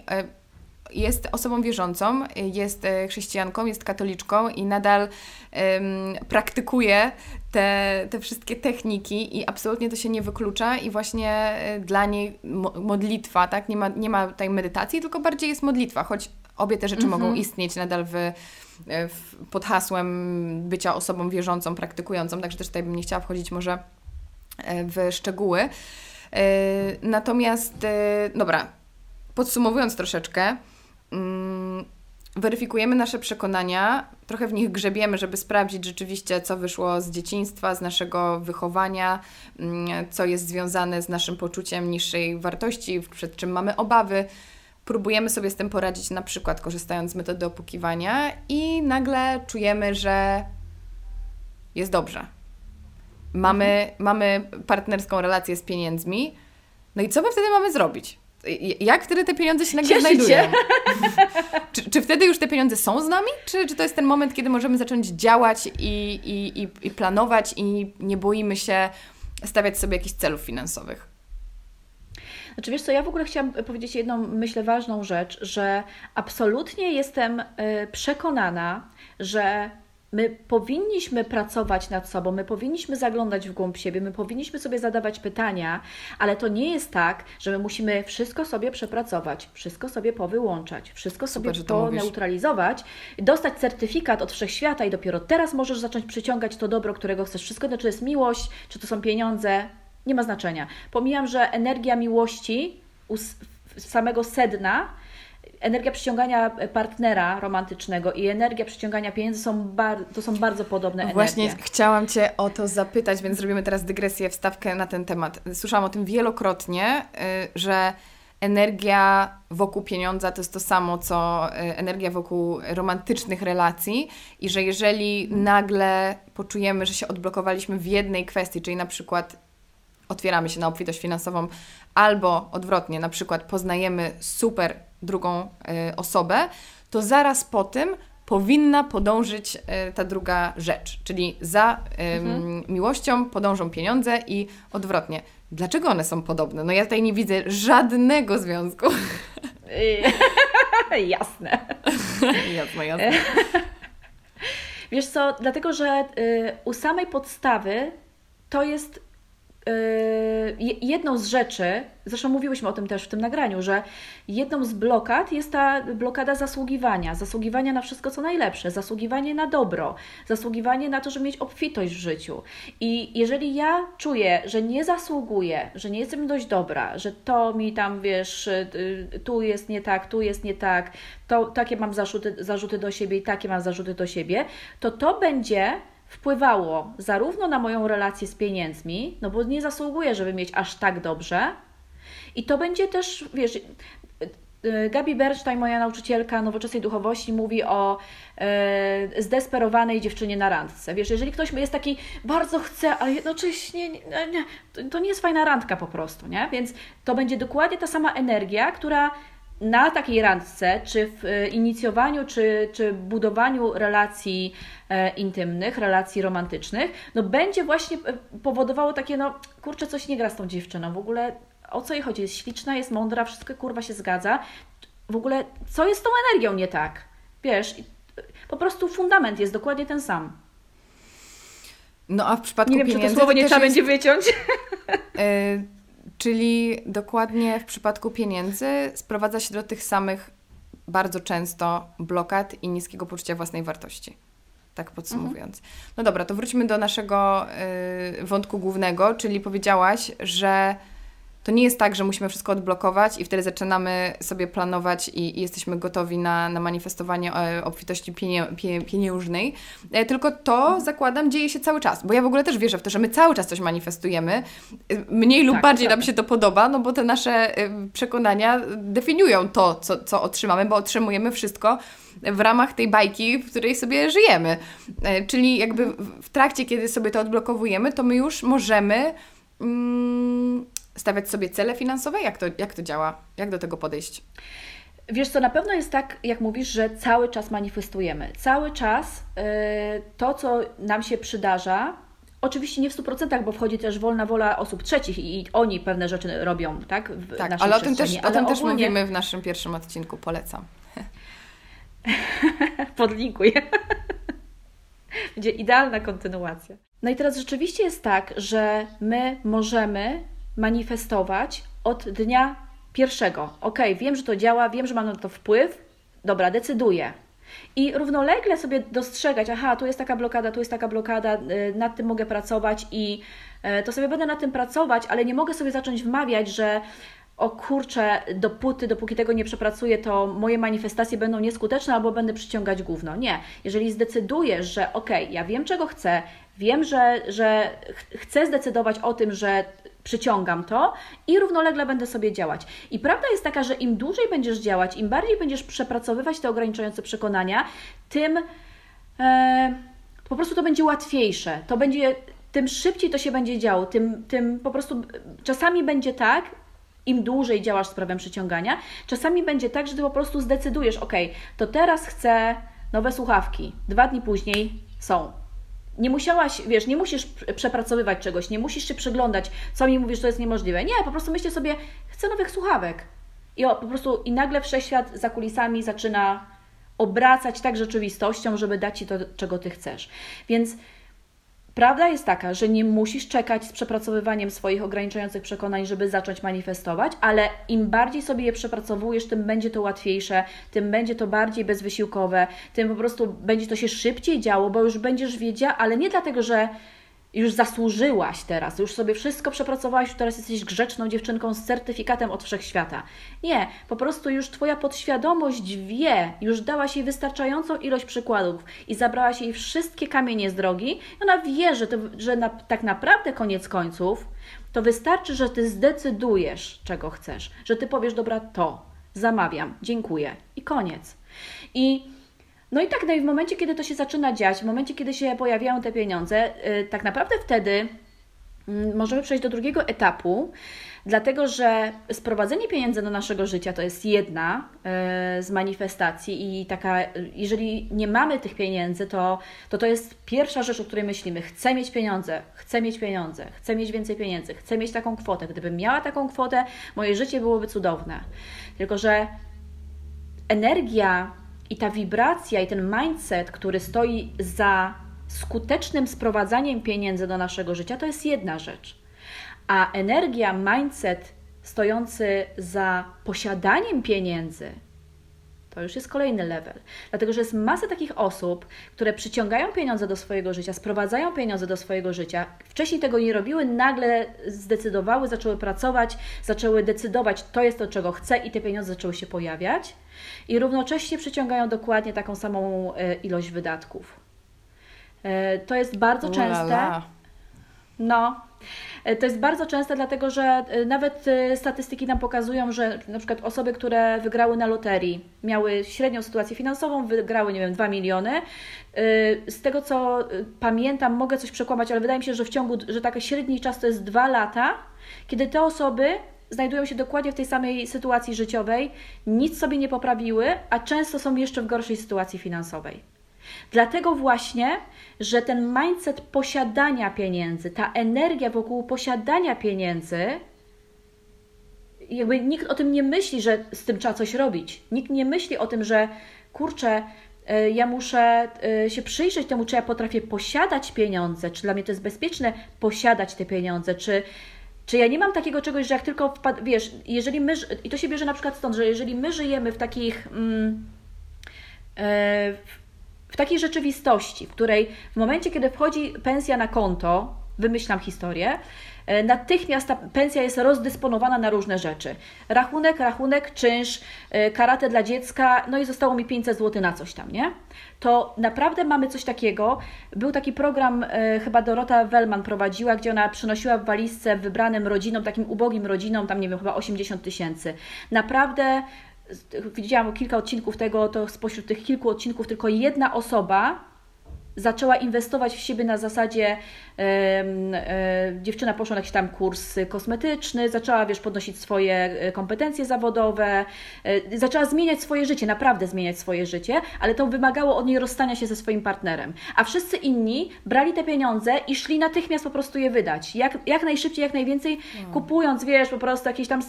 Speaker 3: jest osobą wierzącą, jest e, chrześcijanką, jest katoliczką i nadal um, praktykuje te, te wszystkie techniki i absolutnie to się nie wyklucza i właśnie e, dla niej modlitwa, tak, nie ma, nie ma tutaj medytacji, tylko bardziej jest modlitwa, choć obie te rzeczy mogą mhm. istnieć nadal w, e, w, pod hasłem bycia osobą wierzącą, praktykującą, także też tutaj bym nie chciała wchodzić może w szczegóły. Natomiast, dobra, podsumowując troszeczkę, mm, weryfikujemy nasze przekonania, trochę w nich grzebiemy, żeby sprawdzić rzeczywiście, co wyszło z dzieciństwa, z naszego wychowania, mm, co jest związane z naszym poczuciem niższej wartości, przed czym mamy obawy. Próbujemy sobie z tym poradzić, na przykład korzystając z metody opukiwania, i nagle czujemy, że jest dobrze. Mamy, mhm. mamy partnerską relację z pieniędzmi. No i co my wtedy mamy zrobić? Jak wtedy te pieniądze się nagle znajdują? Czy, czy, wtedy już te pieniądze są z nami? Czy, czy to jest ten moment, kiedy możemy zacząć działać i, i, i, i planować i nie boimy się stawiać sobie jakichś celów finansowych?
Speaker 2: Znaczy wiesz co, ja w ogóle chciałam powiedzieć jedną, myślę, ważną rzecz, że absolutnie jestem y, przekonana, że My powinniśmy pracować nad sobą, my powinniśmy zaglądać w głąb siebie, my powinniśmy sobie zadawać pytania, ale to nie jest tak, że my musimy wszystko sobie przepracować, wszystko sobie powyłączać, wszystko Super, sobie poneutralizować, dostać certyfikat od wszechświata i dopiero teraz możesz zacząć przyciągać to dobro, którego chcesz. Wszystko to, czy to jest miłość, czy to są pieniądze, nie ma znaczenia. Pomijam, że energia miłości u samego sedna energia przyciągania partnera romantycznego i energia przyciągania pieniędzy są bar- to są bardzo podobne energie.
Speaker 3: Właśnie chciałam Cię o to zapytać, więc zrobimy teraz dygresję, wstawkę na ten temat. Słyszałam o tym wielokrotnie, y, że energia wokół pieniądza to jest to samo, co y, energia wokół romantycznych relacji i że jeżeli nagle poczujemy, że się odblokowaliśmy w jednej kwestii, czyli na przykład otwieramy się na obfitość finansową, albo odwrotnie, na przykład poznajemy super drugą y, osobę, to zaraz po tym powinna podążyć y, ta druga rzecz, czyli za mhm. miłością podążą pieniądze i odwrotnie. Dlaczego one są podobne? No ja tutaj nie widzę żadnego związku.
Speaker 2: jasne.
Speaker 3: jasne, jasne.
Speaker 2: Wiesz co, dlatego, że y, u samej podstawy to jest jedną z rzeczy, zresztą mówiłyśmy o tym też w tym nagraniu, że jedną z blokad jest ta blokada zasługiwania, zasługiwania na wszystko co najlepsze, zasługiwanie na dobro, zasługiwanie na to, żeby mieć obfitość w życiu. I jeżeli ja czuję, że nie zasługuję, że nie jestem dość dobra, że to mi tam, wiesz, yy, tu jest nie tak, tu jest nie tak, to takie mam zarzuty, zarzuty do siebie i takie mam zarzuty do siebie, to to będzie wpływało zarówno na moją relację z pieniędzmi, no bo nie zasługuję, żeby mieć aż tak dobrze. I to będzie też, wiesz, y, Gabi Bernstein, moja nauczycielka nowoczesnej duchowości, mówi o e, zdesperowanej dziewczynie na randce. Wiesz, jeżeli ktoś jest taki, bardzo chce, ale jednocześnie nie, nie, to nie jest fajna randka po prostu, nie? Więc to będzie dokładnie ta sama energia, która na takiej randce, czy w e, inicjowaniu, czy, czy budowaniu relacji e, intymnych, relacji romantycznych, no będzie właśnie e, powodowało takie, no kurczę, coś nie gra z tą dziewczyną, w ogóle o co jej chodzi? Jest śliczna, jest mądra, wszystko kurwa się zgadza. W ogóle co jest z tą energią nie tak? Wiesz, po prostu fundament jest dokładnie ten sam.
Speaker 3: No a w przypadku
Speaker 2: Nie wiem,
Speaker 3: czy
Speaker 2: to słowo nie trzeba jest... będzie wyciąć.
Speaker 3: Czyli dokładnie w przypadku pieniędzy sprowadza się do tych samych bardzo często blokad i niskiego poczucia własnej wartości. Tak podsumowując. Mhm. No dobra, to wróćmy do naszego y, wątku głównego, czyli powiedziałaś, że to nie jest tak, że musimy wszystko odblokować i wtedy zaczynamy sobie planować i, i jesteśmy gotowi na, na manifestowanie e, obfitości pienie, pie, pieniężnej, e, tylko to, zakładam, dzieje się cały czas, bo ja w ogóle też wierzę w to, że my cały czas coś manifestujemy, e, mniej lub tak, bardziej nam się to podoba, no bo te nasze przekonania definiują to, co, co otrzymamy, bo otrzymujemy wszystko w ramach tej bajki, w której sobie żyjemy. Czyli jakby w trakcie, kiedy sobie to odblokowujemy, to my już możemy mm, stawiać sobie cele finansowe? Jak to, jak to działa? Jak do tego podejść?
Speaker 2: Wiesz co, na pewno jest tak, jak mówisz, że cały czas manifestujemy. Cały czas yy, to, co nam się przydarza, oczywiście nie w 100%, bo wchodzi też wolna wola osób trzecich i oni pewne rzeczy robią, tak?
Speaker 3: W tak, ale o tym, też, ale o tym ogólnie... też mówimy w naszym pierwszym odcinku, polecam.
Speaker 2: Podlinkuję. Będzie idealna kontynuacja. No i teraz rzeczywiście jest tak, że my możemy manifestować od dnia pierwszego. Ok, wiem, że to działa, wiem, że mam na to wpływ, dobra, decyduję. I równolegle sobie dostrzegać, aha, tu jest taka blokada, tu jest taka blokada, y, nad tym mogę pracować i y, to sobie będę nad tym pracować, ale nie mogę sobie zacząć wmawiać, że o kurczę, dopóty, dopóki tego nie przepracuję, to moje manifestacje będą nieskuteczne albo będę przyciągać gówno. Nie. Jeżeli zdecydujesz, że ok, ja wiem czego chcę, wiem, że, że chcę zdecydować o tym, że przyciągam to i równolegle będę sobie działać. I prawda jest taka, że im dłużej będziesz działać, im bardziej będziesz przepracowywać te ograniczające przekonania, tym e, po prostu to będzie łatwiejsze. To będzie, tym szybciej to się będzie działo, tym, tym po prostu czasami będzie tak, im dłużej działasz z prawem przyciągania, czasami będzie tak, że ty po prostu zdecydujesz, ok, to teraz chcę nowe słuchawki. Dwa dni później są nie musiałaś, wiesz, nie musisz przepracowywać czegoś, nie musisz się przyglądać, co mi mówisz, to jest niemożliwe. Nie, po prostu myślę sobie, chcę nowych słuchawek. I o, po prostu i nagle wszechświat za kulisami zaczyna obracać tak rzeczywistością, żeby dać Ci to, czego Ty chcesz. Więc Prawda jest taka, że nie musisz czekać z przepracowywaniem swoich ograniczających przekonań, żeby zacząć manifestować, ale im bardziej sobie je przepracowujesz, tym będzie to łatwiejsze, tym będzie to bardziej bezwysiłkowe, tym po prostu będzie to się szybciej działo, bo już będziesz wiedziała, ale nie dlatego, że już zasłużyłaś teraz, już sobie wszystko przepracowałaś, teraz jesteś grzeczną dziewczynką z certyfikatem od wszechświata. Nie, po prostu już Twoja podświadomość wie, już dałaś jej wystarczającą ilość przykładów i zabrałaś jej wszystkie kamienie z drogi. Ona wie, że, to, że na, tak naprawdę koniec końców to wystarczy, że Ty zdecydujesz, czego chcesz, że Ty powiesz, dobra, to zamawiam, dziękuję i koniec. I no i tak, no i w momencie, kiedy to się zaczyna dziać, w momencie, kiedy się pojawiają te pieniądze, yy, tak naprawdę wtedy yy, możemy przejść do drugiego etapu, dlatego że sprowadzenie pieniędzy do naszego życia to jest jedna yy, z manifestacji i taka, jeżeli nie mamy tych pieniędzy, to, to to jest pierwsza rzecz, o której myślimy. Chcę mieć pieniądze, chcę mieć pieniądze, chcę mieć więcej pieniędzy, chcę mieć taką kwotę. Gdybym miała taką kwotę, moje życie byłoby cudowne. Tylko, że energia i ta wibracja i ten mindset, który stoi za skutecznym sprowadzaniem pieniędzy do naszego życia, to jest jedna rzecz. A energia, mindset stojący za posiadaniem pieniędzy, to już jest kolejny level. Dlatego, że jest masa takich osób, które przyciągają pieniądze do swojego życia, sprowadzają pieniądze do swojego życia. Wcześniej tego nie robiły, nagle zdecydowały, zaczęły pracować, zaczęły decydować, to jest to, czego chcę, i te pieniądze zaczęły się pojawiać. I równocześnie przyciągają dokładnie taką samą e, ilość wydatków. E, to jest bardzo częste. No, to jest bardzo częste, dlatego że e, nawet e, statystyki nam pokazują, że na przykład osoby, które wygrały na loterii, miały średnią sytuację finansową, wygrały, nie wiem, 2 miliony. Z tego co pamiętam, mogę coś przekłamać, ale wydaje mi się, że w ciągu, że taki średni czas to jest 2 lata, kiedy te osoby znajdują się dokładnie w tej samej sytuacji życiowej, nic sobie nie poprawiły, a często są jeszcze w gorszej sytuacji finansowej. Dlatego właśnie, że ten mindset posiadania pieniędzy, ta energia wokół posiadania pieniędzy, jakby nikt o tym nie myśli, że z tym trzeba coś robić. Nikt nie myśli o tym, że kurczę, e, ja muszę e, się przyjrzeć temu, czy ja potrafię posiadać pieniądze, czy dla mnie to jest bezpieczne posiadać te pieniądze, czy, czy ja nie mam takiego czegoś, że jak tylko wpad... wiesz, jeżeli my, i to się bierze na przykład stąd, że jeżeli my żyjemy w takich, mm, e, w takiej rzeczywistości, w której w momencie, kiedy wchodzi pensja na konto, wymyślam historię, e, natychmiast ta pensja jest rozdysponowana na różne rzeczy. Rachunek, rachunek, czynsz, e, karate dla dziecka, no i zostało mi 500 zł na coś tam, nie? To naprawdę mamy coś takiego. Był taki program, e, chyba Dorota Wellman prowadziła, gdzie ona przynosiła w walizce wybranym rodzinom, takim ubogim rodzinom, tam nie wiem, chyba 80 tysięcy. Naprawdę widziałam kilka odcinków tego, to spośród tych kilku odcinków tylko jedna osoba zaczęła inwestować w siebie na zasadzie e, dziewczyna poszła na jakiś tam kurs kosmetyczny, zaczęła, wiesz, podnosić swoje e, kompetencje zawodowe, e, zaczęła zmieniać swoje życie, naprawdę zmieniać swoje życie, ale to wymagało od niej rozstania się ze swoim partnerem. A wszyscy inni brali te pieniądze i szli natychmiast po prostu je wydać. Jak, jak najszybciej, jak najwięcej, hmm. kupując, wiesz, po prostu jakieś tam,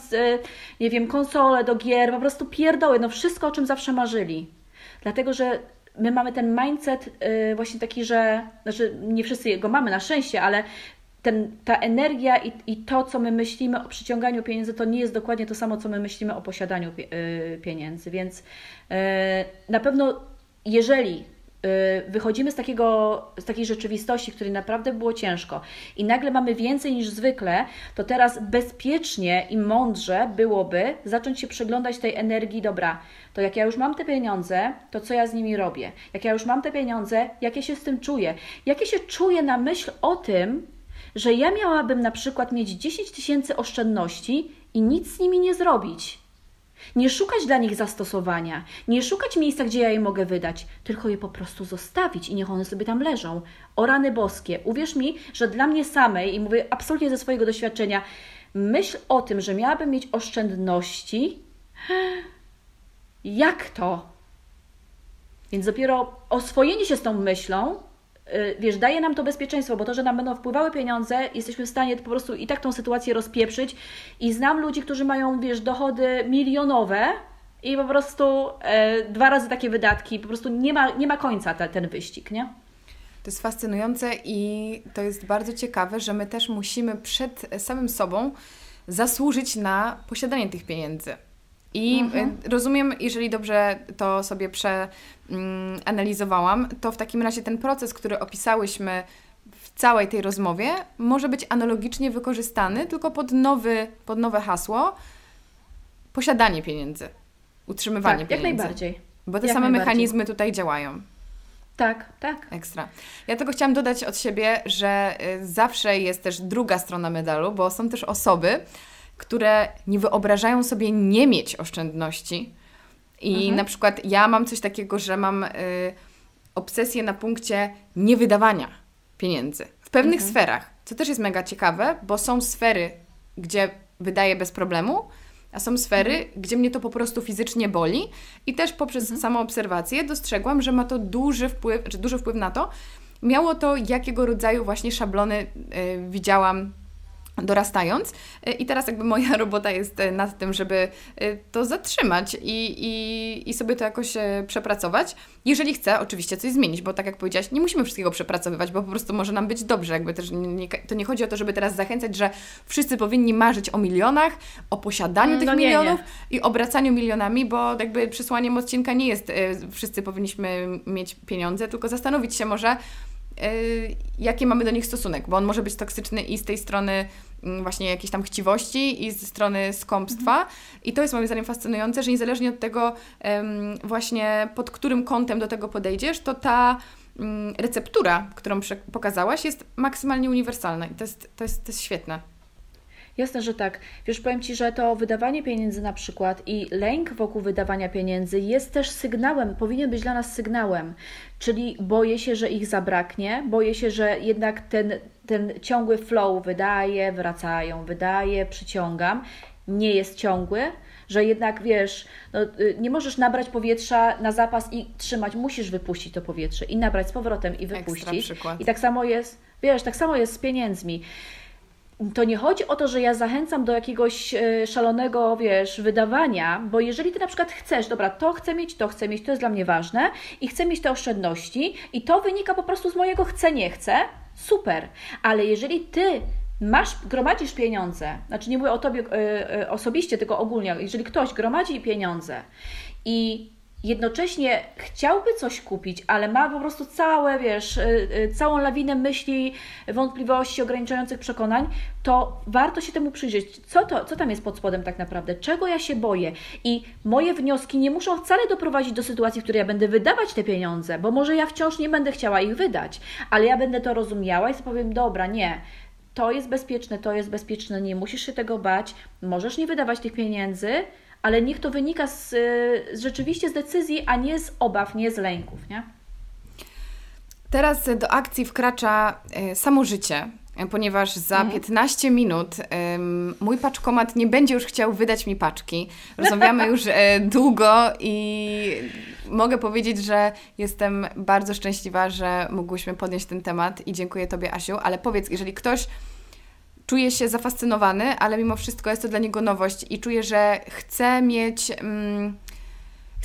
Speaker 2: nie wiem, konsole do gier, po prostu pierdoły, no wszystko, o czym zawsze marzyli. Dlatego, że my mamy ten mindset yy, właśnie taki, że, znaczy nie wszyscy go mamy na szczęście, ale ten, ta energia i, i to, co my myślimy o przyciąganiu pieniędzy, to nie jest dokładnie to samo, co my myślimy o posiadaniu yy, pieniędzy. Więc yy, na pewno, jeżeli Y, wychodzimy z, takiego, z takiej rzeczywistości, której naprawdę było ciężko i nagle mamy więcej niż zwykle, to teraz bezpiecznie i mądrze byłoby zacząć się przeglądać tej energii, dobra, to jak ja już mam te pieniądze, to co ja z nimi robię? Jak ja już mam te pieniądze, jak ja się z tym czuję? Jak ja się czuję na myśl o tym, że ja miałabym na przykład mieć 10 tysięcy oszczędności i nic z nimi nie zrobić? Nie szukać dla nich zastosowania, nie szukać miejsca, gdzie ja je mogę wydać, tylko je po prostu zostawić i niech one sobie tam leżą. O rany boskie, uwierz mi, że dla mnie samej, i mówię absolutnie ze swojego doświadczenia, myśl o tym, że miałabym mieć oszczędności, jak to? Więc dopiero oswojenie się z tą myślą wiesz, daje nam to bezpieczeństwo, bo to, że nam będą wpływały pieniądze, jesteśmy w stanie po prostu i tak tą sytuację rozpieprzyć. I znam ludzi, którzy mają, wiesz, dochody milionowe i po prostu e, dwa razy takie wydatki, po prostu nie ma, nie ma końca te, ten wyścig, nie?
Speaker 3: To jest fascynujące i to jest bardzo ciekawe, że my też musimy przed samym sobą zasłużyć na posiadanie tych pieniędzy. I mhm. Rozumiem, jeżeli dobrze to sobie przeanalizowałam, to w takim razie ten proces, który opisałyśmy w całej tej rozmowie, może być analogicznie wykorzystany, tylko pod, nowy, pod nowe hasło posiadanie pieniędzy, utrzymywanie
Speaker 2: tak,
Speaker 3: pieniędzy.
Speaker 2: jak najbardziej.
Speaker 3: Bo te jak same mechanizmy tutaj działają.
Speaker 2: Tak, tak.
Speaker 3: Ekstra. Ja tego chciałam dodać od siebie, że y, zawsze jest też druga strona medalu, bo są też osoby, które nie wyobrażają sobie nie mieć oszczędności. I mhm. na przykład ja mam coś takiego, że mam y, obsesję na punkcie niewydawania pieniędzy w pewnych mhm. sferach, co też jest mega ciekawe, bo są sfery, gdzie wydaję bez problemu, a są sfery, mhm. gdzie mnie to po prostu fizycznie boli i też poprzez mhm. samą obserwację dostrzegłam, że ma to duży wpływ, czy duży wpływ na to, miało to, jakiego rodzaju właśnie szablony y, widziałam dorastając. E, I teraz jakby moja robota jest e, nad tym, żeby e, to zatrzymać i, i, i sobie to jakoś przepracować. Jeżeli chcę oczywiście coś zmienić, bo tak jak powiedziałaś, nie musimy wszystkiego przepracowywać, bo po prostu może nam być dobrze. Jakby też nie, to nie chodzi o to, żeby teraz zachęcać, że wszyscy powinni marzyć o milionach, o posiadaniu tych no nie, milionów nie. i obracaniu milionami, bo jakby przesłaniem odcinka nie jest wszyscy powinniśmy mieć pieniądze, tylko zastanowić się może, Y, jaki mamy do nich stosunek, bo on może być toksyczny i z tej strony mm, właśnie jakiejś tam chciwości i ze strony skąpstwa. Mhm. I to jest moim zdaniem fascynujące, że niezależnie od tego właśnie pod którym kątem do tego podejdziesz, to ta mm, receptura, którą pokazałaś, jest maksymalnie uniwersalna i to jest, to jest, to jest świetne.
Speaker 2: Jasne, że tak. Wiesz, powiem Ci, że to wydawanie pieniędzy na przykład i lęk wokół wydawania pieniędzy jest też sygnałem, powinien być dla nas sygnałem. Czyli boję się, że ich zabraknie, boję się, że jednak ten, ten ciągły flow wydaje, wracają, wydaje, przyciągam, nie jest ciągły, że jednak wiesz, no, y, nie możesz nabrać powietrza na zapas i trzymać, musisz wypuścić to powietrze i nabrać z powrotem i wypuścić. I tak samo jest, wiesz, tak samo jest z pieniędzmi to nie chodzi o to, że ja zachęcam do jakiegoś e, szalonego, wiesz, wydawania, bo jeżeli ty na przykład chcesz, dobra, to chcę mieć, to chcę mieć, to jest dla mnie ważne i chcę mieć te oszczędności i to wynika po prostu z mojego chcę, nie chcę, super. Ale jeżeli ty masz, gromadzisz pieniądze, znaczy nie mówię o tobie e, e, osobiście, tylko ogólnie, jeżeli ktoś gromadzi pieniądze i jednocześnie chciałby coś kupić, ale ma po prostu całe, wiesz, y, y, całą lawinę myśli, wątpliwości, ograniczających przekonań, to warto się temu przyjrzeć. Co, to, co tam jest pod spodem tak naprawdę? Czego ja się boję? I moje wnioski nie muszą wcale doprowadzić do sytuacji, w której ja będę wydawać te pieniądze, bo może ja wciąż nie będę chciała ich wydać, ale ja będę to rozumiała i powiem, dobra, nie, to jest bezpieczne, to jest bezpieczne, nie musisz się tego bać, możesz nie wydawać tych pieniędzy, ale niech to wynika z, z rzeczywiście z decyzji, a nie z obaw, nie z lęków, nie?
Speaker 3: Teraz do akcji wkracza e, samo życie, ponieważ za mhm. 15 minut um, mój paczkomat nie będzie już chciał wydać mi paczki. Rozmawiamy już długo i mogę powiedzieć, że jestem bardzo szczęśliwa, że mogłyśmy podnieść ten temat i dziękuję Tobie, Asiu. Ale powiedz, jeżeli ktoś czuje się zafascynowany, ale mimo wszystko jest to dla niego nowość i czuje, że chce mieć. Mm,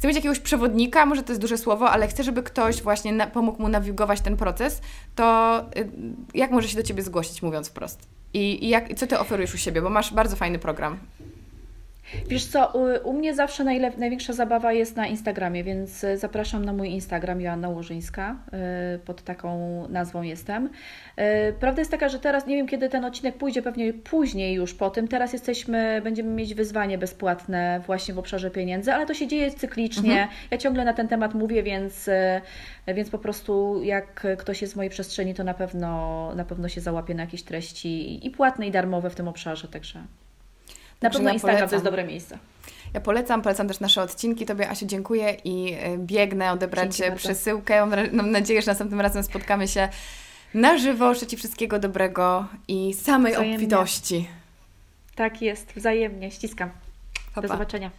Speaker 3: mieć jakiegoś przewodnika, może to jest duże słowo, ale chce, żeby ktoś właśnie na, pomógł mu nawigować ten proces, to y, jak może się do Ciebie zgłosić, mówiąc wprost? I, i jak, co Ty oferujesz u siebie? Bo masz bardzo fajny program.
Speaker 2: Wiesz co, u, u mnie zawsze najlep- największa zabawa jest na Instagramie, więc e, zapraszam na mój Instagram, Joanna Łożyńska, yy, pod taką nazwą jestem. Yy, prawda jest taka, że teraz, nie wiem kiedy ten odcinek pójdzie, pewnie później już po tym, teraz jesteśmy, będziemy mieć wyzwanie bezpłatne właśnie w obszarze pieniędzy, ale to się dzieje cyklicznie. Mhm. Ja ciągle na ten temat mówię, więc, więc po prostu jak ktoś jest w mojej przestrzeni, to na pewno, na pewno się załapie na jakieś treści i płatne i darmowe w tym obszarze, także... Na pewno Instagram polecam. to jest dobre miejsce.
Speaker 3: Ja polecam, polecam też nasze odcinki. Tobie, Asiu, dziękuję i e, biegnę odebrać Dzięki przesyłkę. Mam nadzieję, że następnym razem spotkamy się na żywo. Życzę Ci wszystkiego dobrego i samej wzajemnie. obfitości.
Speaker 2: Tak jest, wzajemnie. Ściskam. Pa, Do zobaczenia.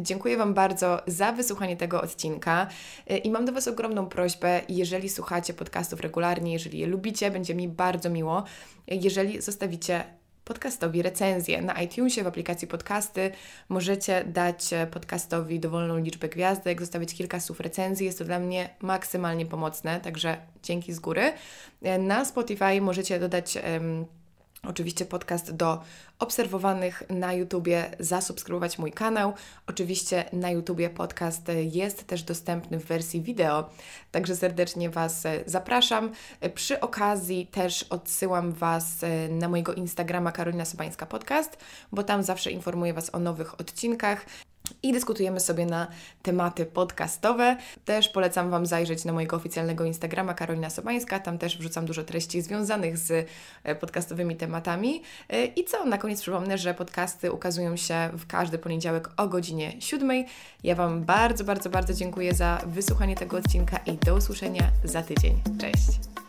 Speaker 3: Dziękuję Wam bardzo za wysłuchanie tego odcinka e, i mam do Was ogromną prośbę, jeżeli słuchacie podcastów regularnie, jeżeli je lubicie, będzie mi bardzo miło, jeżeli zostawicie podcastowi recenzję. Na iTunesie w aplikacji podcasty możecie dać e, podcastowi dowolną liczbę gwiazdek, zostawić kilka słów recenzji. Jest to dla mnie maksymalnie pomocne, także dzięki z góry. E, na Spotify możecie dodać. Um, Oczywiście podcast do obserwowanych na YouTubie, zasubskrybować mój kanał. Oczywiście na YouTubie podcast jest też dostępny w wersji wideo, także serdecznie Was zapraszam. Przy okazji też odsyłam Was na mojego Instagrama Karolina Sobańska Podcast, bo tam zawsze informuję Was o nowych odcinkach i dyskutujemy sobie na tematy podcastowe. Też polecam Wam zajrzeć na mojego oficjalnego Instagrama Karolina Sobańska, tam też wrzucam dużo treści związanych z e, podcastowymi tematami. E, I co, na koniec przypomnę, że podcasty ukazują się w każdy poniedziałek o godzinie 7. Ja Wam bardzo, bardzo, bardzo dziękuję za wysłuchanie tego odcinka i do usłyszenia za tydzień. Cześć!